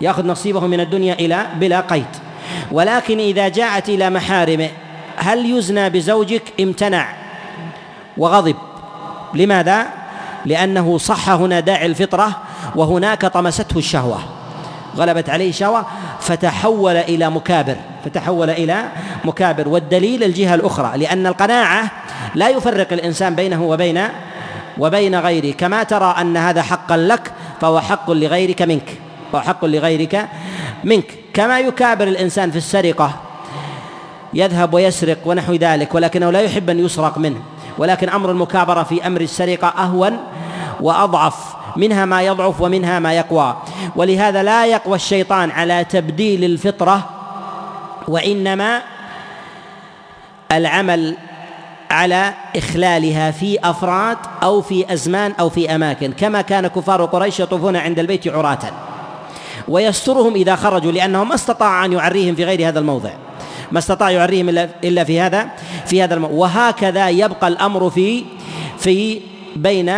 يأخذ نصيبه من الدنيا إلى بلا قيد. ولكن إذا جاءت إلى محارمه هل يزنى بزوجك؟ امتنع. وغضب. لماذا؟ لأنه صح هنا داعي الفطرة وهناك طمسته الشهوة. غلبت عليه الشهوة فتحول إلى مكابر. فتحول إلى مكابر. والدليل الجهة الأخرى لأن القناعة لا يفرق الإنسان بينه وبين وبين غيره. كما ترى أن هذا حقا لك فهو حق لغيرك منك. فهو حق لغيرك منك. كما يكابر الإنسان في السرقة. يذهب ويسرق ونحو ذلك ولكنه لا يحب أن يسرق منه. ولكن أمر المكابرة في أمر السرقة أهون وأضعف منها ما يضعف ومنها ما يقوى. ولهذا لا يقوى الشيطان على تبديل الفطرة وإنما العمل على إخلالها في أفراد أو في أزمان أو في أماكن. كما كان كفار قريش يطوفون عند البيت عراة. ويسترهم إذا خرجوا لأنه ما استطاع أن يعريهم في غير هذا الموضع. ما استطاع يعريهم إلا في هذا في هذا الموضع وهكذا يبقى الأمر في في بين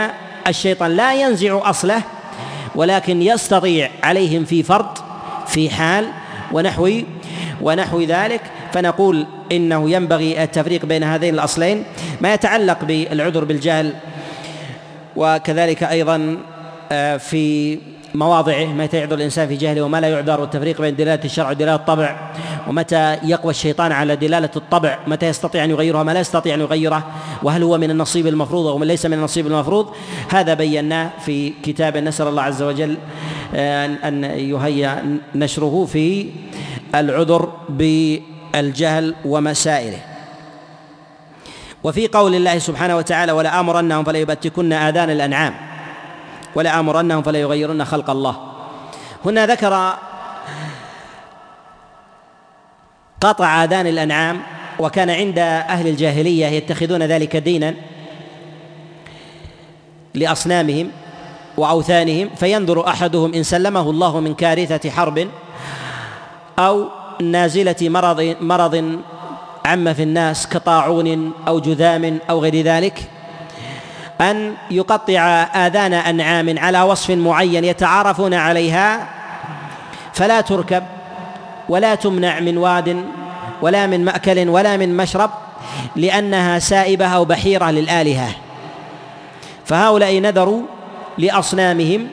الشيطان. لا ينزع أصله ولكن يستطيع عليهم في فرد في حال ونحو ونحو ذلك. فنقول إنه ينبغي التفريق بين هذين الأصلين. ما يتعلق بالعذر بالجهل وكذلك أيضا آه، في مواضعه متى يعذر الإنسان في جهله وما لا يعذر والتفريق بين دلالة الشرع ودلالة الطبع ومتى يقوى الشيطان على دلالة الطبع متى يستطيع أن يغيرها ما لا يستطيع أن يغيره وهل هو من النصيب المفروض أو ليس من النصيب المفروض؟ هذا بيناه في كتاب نسأل الله عز وجل آه، أن يهيأ نشره في العذر بالجهل ومسائله. وفي قول الله سبحانه وتعالى ولا آمرنهم فلا يبتكن آمرنهم فلا يغيرن خلق الله. هنا ذكر قطع آذان الأنعام وكان عند أهل الجاهلية يتخذون ذلك دينا لأصنامهم وأوثانهم فينظر أحدهم إن سلمه الله من كارثة حرب أو نازلة مرض مرض عم في الناس كطاعون أو جذام أو غير ذلك. أن يقطع آذان أنعام على وصف معين يتعارفون عليها فلا تركب ولا تمنع من واد ولا من مأكل ولا من مشرب لأنها سائبة أو بحيرة للآلهة. فهؤلاء نذروا لأصنامهم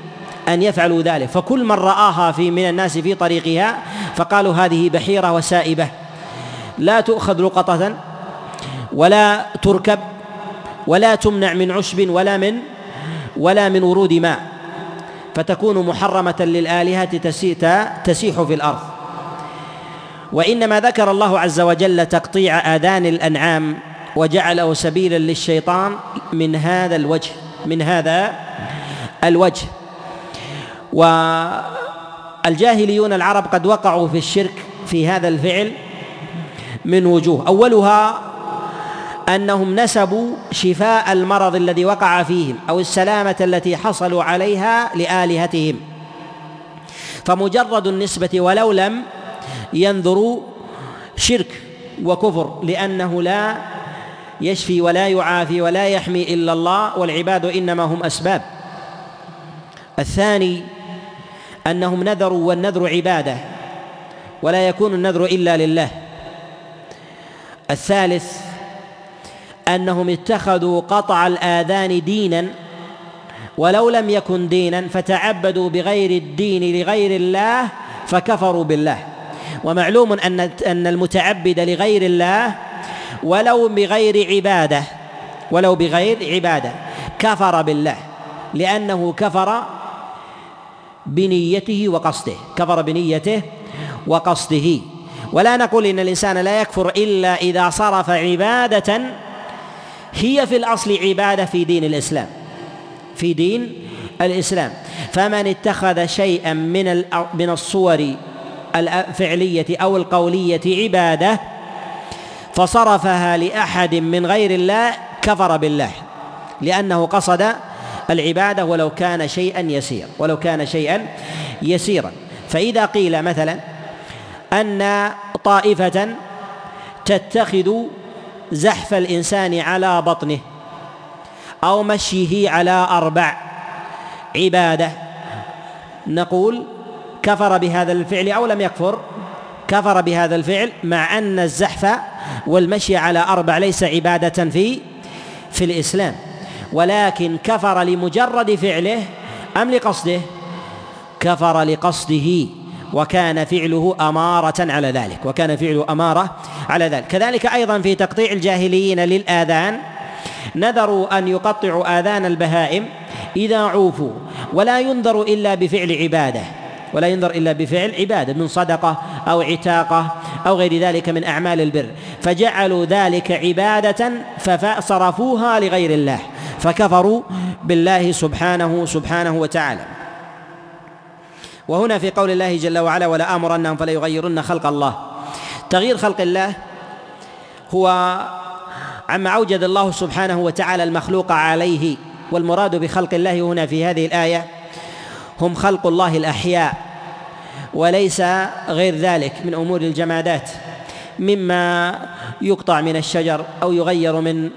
أن يفعلوا ذلك. فكل من رآها في من الناس في طريقها فقالوا هذه بحيرة وسائبة لا تؤخذ لقطة ولا تركب ولا تمنع من عشب ولا من ولا من ورود ماء. فتكون محرمة للآلهة تسيح في الأرض. وإنما ذكر الله عز وجل تقطيع آذان الأنعام وجعله سبيلا للشيطان من هذا الوجه من هذا الوجه. والجاهليون العرب قد وقعوا في الشرك في هذا الفعل من وجوه. أولها أنهم نسبوا شفاء المرض الذي وقع فيهم أو السلامة التي حصلوا عليها لآلهتهم. فمجرد النسبة ولو لم ينظروا شرك وكفر لأنه لا يشفي ولا يعافي ولا يحمي إلا الله والعباد إنما هم أسباب. الثاني أنهم نذروا والنذر عبادة ولا يكون النذر إلا لله. الثالث أنهم اتخذوا قطع الآذان دينا ولو لم يكن دينا فتعبدوا بغير الدين لغير الله فكفروا بالله. ومعلوم أن أن المتعبد لغير الله ولو بغير عبادة ولو بغير عبادة كفر بالله لأنه كفر بنيته وقصده كفر بنيته وقصده. ولا نقول إن الإنسان لا يكفر إلا إذا صرف عبادة هي في الأصل عبادة في دين الإسلام. في دين الإسلام. فمن اتخذ شيئا من من الصور الفعلية أو القولية عبادة فصرفها لأحد من غير الله كفر بالله. لأنه قصد العبادة ولو كان شيئا يسير ولو كان شيئا يسيرا. فإذا قيل مثلا أن طائفة تتخذ زحف الإنسان على بطنه أو مشيه على أربع. عبادة. نقول كفر بهذا الفعل أو لم يكفر. كفر بهذا الفعل مع أن الزحف والمشي على أربع ليس عبادة في في الإسلام. ولكن كفر لمجرد فعله أم لقصده؟ كفر لقصده. وكان فعله أمارة على ذلك وكان فعله أمارة على ذلك. كذلك أيضا في تقطيع الجاهليين للآذان نذروا أن يقطعوا آذان البهائم إذا عوفوا ولا ينذر إلا بفعل عبادة ولا ينذر إلا بفعل عبادة من صدقة أو عتاقة أو غير ذلك من أعمال البر. فجعلوا ذلك عبادة فصرفوها لغير الله فكفروا بالله سبحانه سبحانه وتعالى. وهنا في قول الله جل وعلا ولا آمرنهم فلا يغيرن خلق الله. تغيير خلق الله هو عما أوجد الله سبحانه وتعالى المخلوق عليه والمراد بخلق الله هنا في هذه الآية هم خلق الله الأحياء وليس غير ذلك من أمور الجمادات مما يقطع من الشجر أو يغير من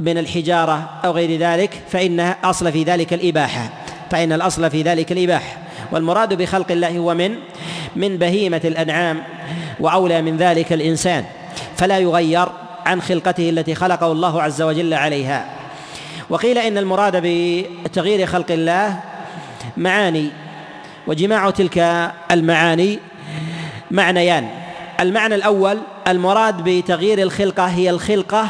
من الحجارة أو غير ذلك فإن أصل في ذلك الإباحة فإن الأصل في ذلك الإباحة. والمراد بخلق الله هو من؟ من بهيمة الأنعام وأولى من ذلك الإنسان فلا يغير عن خلقته التي خلقه الله عز وجل عليها. وقيل إن المراد بتغيير خلق الله معاني وجماع تلك المعاني معنيان. المعنى الأول المراد بتغيير الخلقة هي الخلقة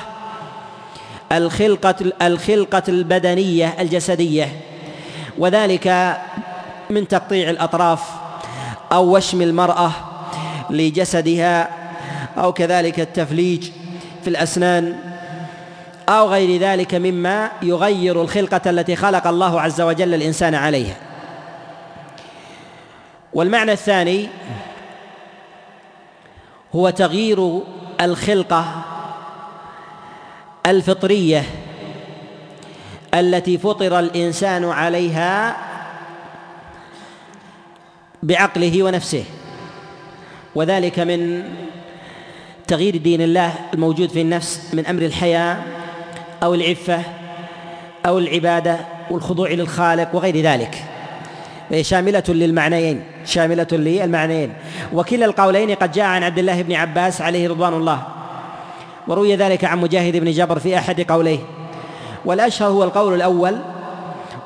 الخلقة الخلقة البدنية الجسدية وذلك من تقطيع الأطراف أو وشم المرأة لجسدها أو كذلك التفليج في الأسنان أو غير ذلك مما يغير الخلقة التي خلق الله عز وجل الإنسان عليها. والمعنى الثاني هو تغيير الخلقة الفطرية التي فطر الإنسان عليها بعقله ونفسه. وذلك من تغيير دين الله الموجود في النفس من أمر الحياة أو العفة أو العبادة والخضوع للخالق وغير ذلك. وهي شاملة للمعنيين شاملة للمعنيين. وكلا القولين قد جاء عن عبد الله بن عباس عليه رضوان الله. وروي ذلك عن مجاهد بن جبر في أحد قوليه. والأشهر هو القول الأول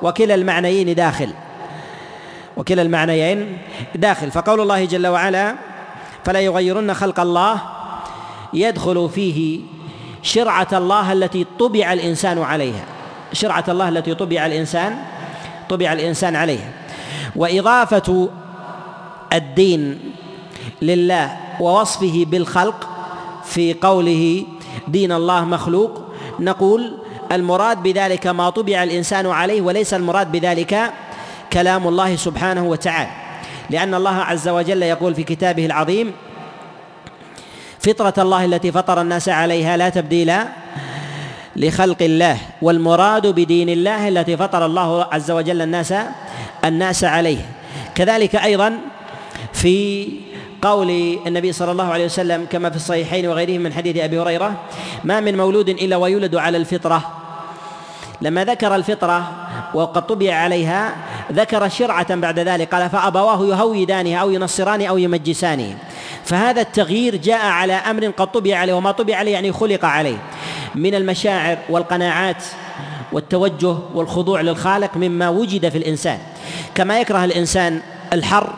وكلا المعنيين داخل. وكلا المعنيين داخل. فقول الله جل وعلا فلا يغيرن خلق الله يدخل فيه شرعة الله التي طبع الإنسان عليها. شرعة الله التي طبع الإنسان طبع الإنسان عليها. وإضافة الدين لله ووصفه بالخلق في قوله دين الله مخلوق. نقول المراد بذلك ما طبع الإنسان عليه وليس المراد بذلك كلام الله سبحانه وتعالى. لأن الله عز وجل يقول في كتابه العظيم فطرة الله التي فطر الناس عليها لا تبديل لخلق الله والمراد بدين الله التي فطر الله عز وجل الناس الناس عليه. كذلك أيضا في قول النبي صلى الله عليه وسلم كما في الصحيحين وغيرهم من حديث أبي هريرة ما من مولود إلا ويولد على الفطرة. لما ذكر الفطرة وقد طبع عليها ذكر شرعة بعد ذلك قال فأبواه يهودانه أو ينصرانه أو يمجسانه. فهذا التغيير جاء على أمر قد طبع عليه وما طبع عليه يعني خلق عليه. من المشاعر والقناعات والتوجه والخضوع للخالق مما وجد في الإنسان. كما يكره الإنسان الحر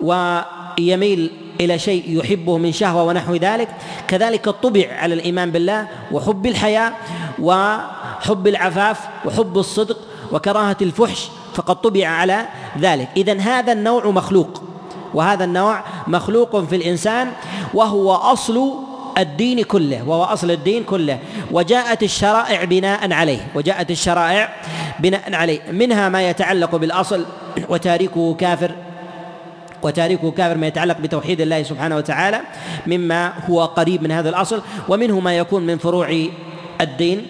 ويميل إلى شيء يحبه من شهوة ونحو ذلك كذلك الطبع على الإيمان بالله وحب الحياة وحب العفاف وحب الصدق وكراهة الفحش فقد طبع على ذلك. اذا هذا النوع مخلوق وهذا النوع مخلوق في الإنسان وهو أصل الدين كله وهو أصل الدين كله. وجاءت الشرائع بناء عليه وجاءت الشرائع بناء عليه. منها ما يتعلق بالأصل وتاركه كافر وتاركه كافر ما يتعلق بتوحيد الله سبحانه وتعالى مما هو قريب من هذا الأصل. ومنه ما يكون من فروع الدين.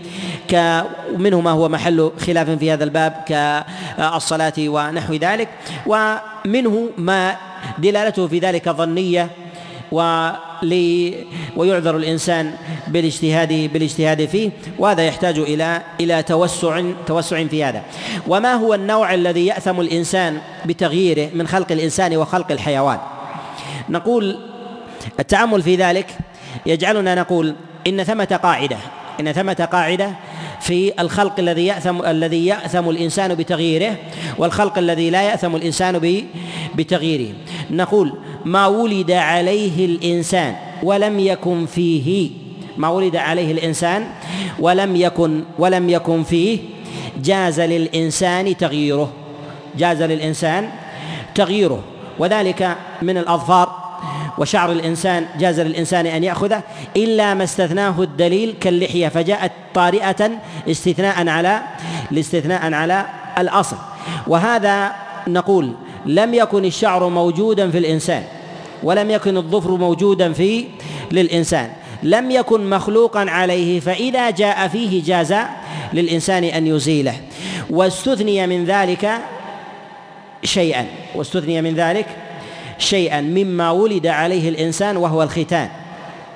ومنه ما هو محل خلاف في هذا الباب كالصلاة ونحو ذلك. ومنه ما دلالته في ذلك ظنية ولي ويعذر الإنسان بالاجتهاد بالاجتهاد فيه وهذا يحتاج إلى إلى توسع توسع في هذا. وما هو النوع الذي يأثم الإنسان بتغييره من خلق الإنسان وخلق الحيوان؟ نقول التامل في ذلك يجعلنا نقول إن ثمة قاعدة. ان ثمة قاعدة في الخلق الذي يأثم الذي يأثم الإنسان بتغييره والخلق الذي لا يأثم الإنسان بتغييره. نقول ما ولد عليه الإنسان ولم يكن فيه ما ولد عليه الإنسان ولم يكن ولم يكن فيه جاز للإنسان تغييره. جاز للإنسان تغييره. وذلك من الأظفار وشعر الإنسان جاز للإنسان أن يأخذه إلا ما استثناه الدليل كاللحية فجاءت طارئة استثناء على الاستثناء على الأصل. وهذا نقول لم يكن الشعر موجودا في الإنسان ولم يكن الظفر موجودا في للإنسان. لم يكن مخلوقا عليه فإذا جاء فيه جاز للإنسان أن يزيله. واستثني من ذلك شيئا. واستثني من ذلك شيئا مما ولد عليه الإنسان وهو الختان.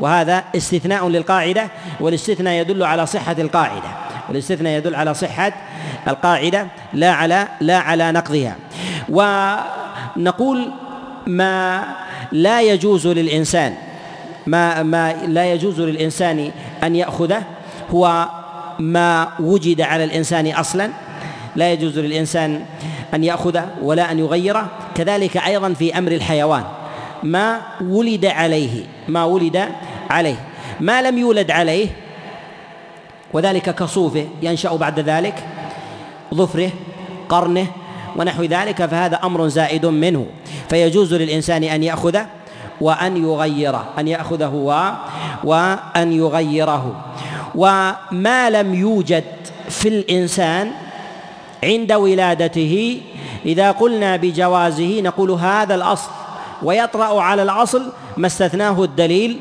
وهذا استثناء للقاعدة والاستثناء يدل على صحة القاعدة. والاستثناء يدل على صحة القاعدة لا على لا على نقضها. ونقول ما لا يجوز للإنسان ما ما لا يجوز للإنسان أن يأخذه هو ما وجد على الإنسان أصلا. لا يجوز للإنسان أن ياخذه ولا أن يغيره كذلك أيضا في أمر الحيوان. ما ولد عليه ما ولد عليه. ما لم يولد عليه وذلك كصوفه ينشأ بعد ذلك ظفره قرنه ونحو ذلك فهذا أمر زائد منه. فيجوز للإنسان أن ياخذه وأن يغيره أن يأخذه و وأن يغيره. وما لم يوجد في الإنسان عند ولادته. إذا قلنا بجوازه نقول هذا الأصل ويطرأ على الأصل ما استثناه الدليل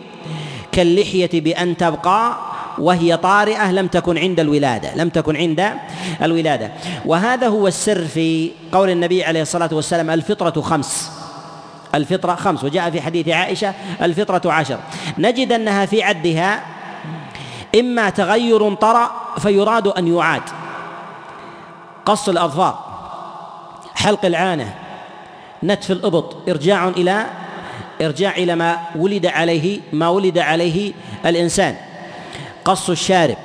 كاللحية بأن تبقى وهي طارئة لم تكن عند الولادة لم تكن عند الولادة. وهذا هو السر في قول النبي عليه الصلاة والسلام الفطرة خمس. الفطرة خمس. وجاء في حديث عائشة الفطرة عشر. نجد أنها في عدها إما تغير طرأ فيراد أن يعاد قص الأظفار حلق العانة نتف الإبط إرجاع إلى إرجاع إلى ما ولد عليه ما ولد عليه الإنسان. قص الشارب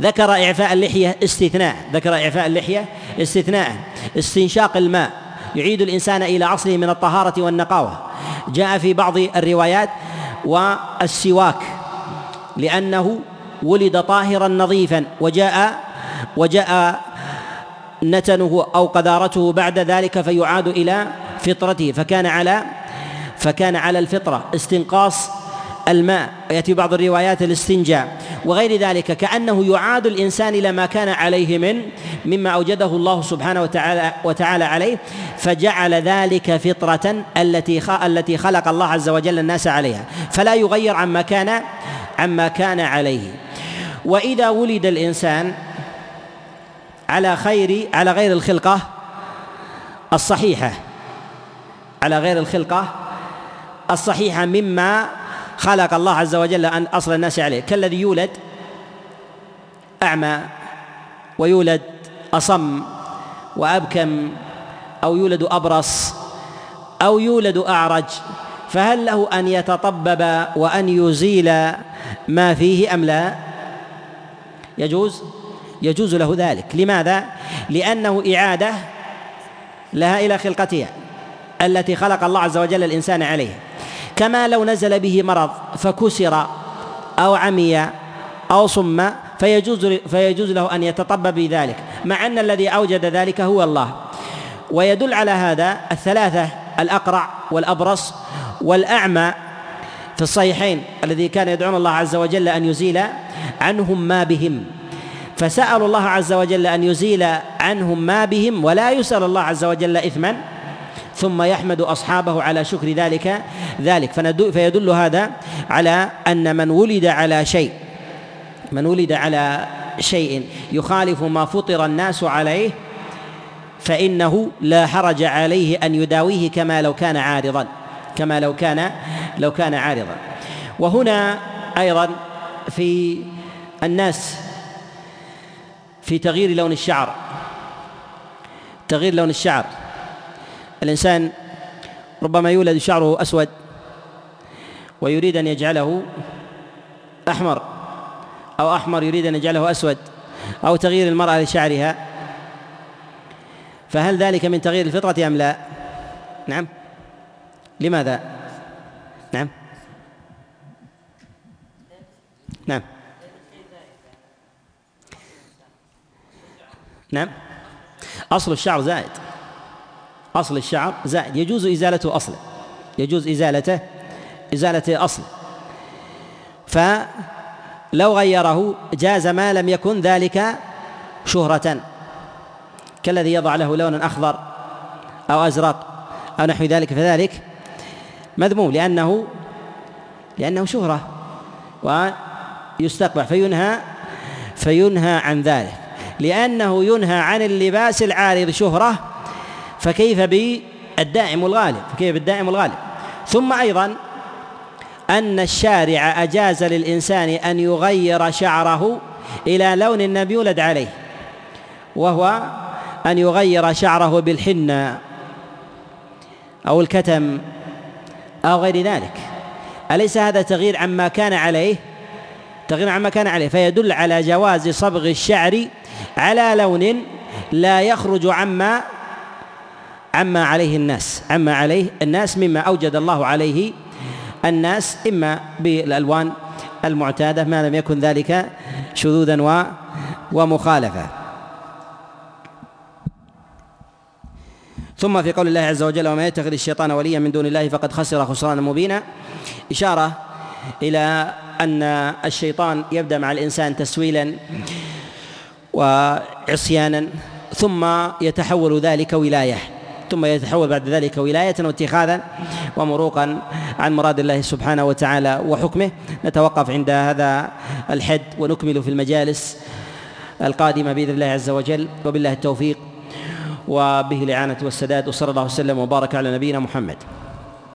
ذكر إعفاء اللحية استثناء ذكر إعفاء اللحية استثناء. استنشاق الماء يعيد الإنسان إلى أصله من الطهارة والنقاوة. جاء في بعض الروايات والسواك لأنه ولد طاهرا نظيفا وجاء وجاء نتنه أو قذارته بعد ذلك فيعاد إلى فطرته فكان على فكان على الفطرة. استنقاص الماء. يأتي بعض الروايات الاستنجاء. وغير ذلك كأنه يعاد الإنسان إلى ما كان عليه من مما أوجده الله سبحانه وتعالى وتعالى عليه. فجعل ذلك فطرة التي التي خلق الله عز وجل الناس عليها. فلا يغير عما كان عما كان عليه. وإذا ولد الإنسان على خير على غير الخلقة الصحيحة. على غير الخلقة الصحيحة مما خلق الله عز وجل أن أصل الناس عليه. كالذي يولد أعمى ويولد أصم وأبكم أو يولد أبرص أو يولد أعرج. فهل له أن يتطبب وأن يزيل ما فيه أم لا؟ يجوز؟ يجوز له ذلك. لماذا؟ لأنه إعادة لها إلى خلقتها التي خلق الله عز وجل الإنسان عليه كما لو نزل به مرض فكسر أو عمي أو صم فيجوز فيجوز له أن يتطبب بذلك مع أن الذي أوجد ذلك هو الله. ويدل على هذا الثلاثة الأقرع والأبرص والأعمى في الصحيحين الذي كان يدعون الله عز وجل أن يزيل عنهم ما بهم. فسألوا الله عز وجل أن يزيل عنهم ما بهم ولا يسأل الله عز وجل إثما ثم يحمد أصحابه على شكر ذلك ذلك. فيدل هذا على أن من ولد على شيء من ولد على شيء يخالف ما فطر الناس عليه فإنه لا حرج عليه أن يداويه كما لو كان عارضا كما لو كان لو كان عارضا. وهنا أيضا في الناس في تغيير لون الشعر. تغيير لون الشعر. الإنسان ربما يولد شعره أسود ويريد أن يجعله أحمر أو أحمر يريد أن يجعله أسود أو تغيير المرأة لشعرها. فهل ذلك من تغيير الفطرة أم لا؟ نعم. لماذا؟ نعم. نعم. نعم. أصل الشعر زائد. أصل الشعر زائد. يجوز إزالته أصلا. يجوز إزالته إزالة أصل فلو غيره جاز ما لم يكن ذلك شهرة. كالذي يضع له لونا أخضر أو أزرق أو نحو ذلك. فذلك مذموم. لأنه لأنه شهرة. ويستقبح فينهى فينهى عن ذلك. لأنه ينهى عن اللباس العارض شهرة فكيف بالدائم الغالب؟ فكيف بالدائم الغالب؟ ثم أيضا أن الشارع أجاز للإنسان أن يغير شعره إلى لون لم يولد عليه وهو أن يغير شعره بالحنة أو الكتم أو غير ذلك. أليس هذا تغيير عما كان عليه؟ تغيير عما كان عليه فيدل على جواز صبغ الشعر على لون لا يخرج عما عما عليه الناس عما عليه الناس مما أوجد الله عليه الناس إما بالألوان المعتادة ما لم يكن ذلك شذوذا ومخالفة. ثم في قول الله عز وجل وما يتخذ الشيطان وليا من دون الله فقد خسر خسرانا مبينا. إشارة إلى أن الشيطان يبدأ مع الإنسان تسويلا وعصيانا ثم يتحول ذلك ولاية ثم يتحول بعد ذلك ولاية واتخاذا ومروقا عن مراد الله سبحانه وتعالى وحكمه. نتوقف عند هذا الحد ونكمل في المجالس القادمة بإذن الله عز وجل. وبالله التوفيق وبه الإعانة والسداد وصلى الله وسلم وبارك على نبينا محمد.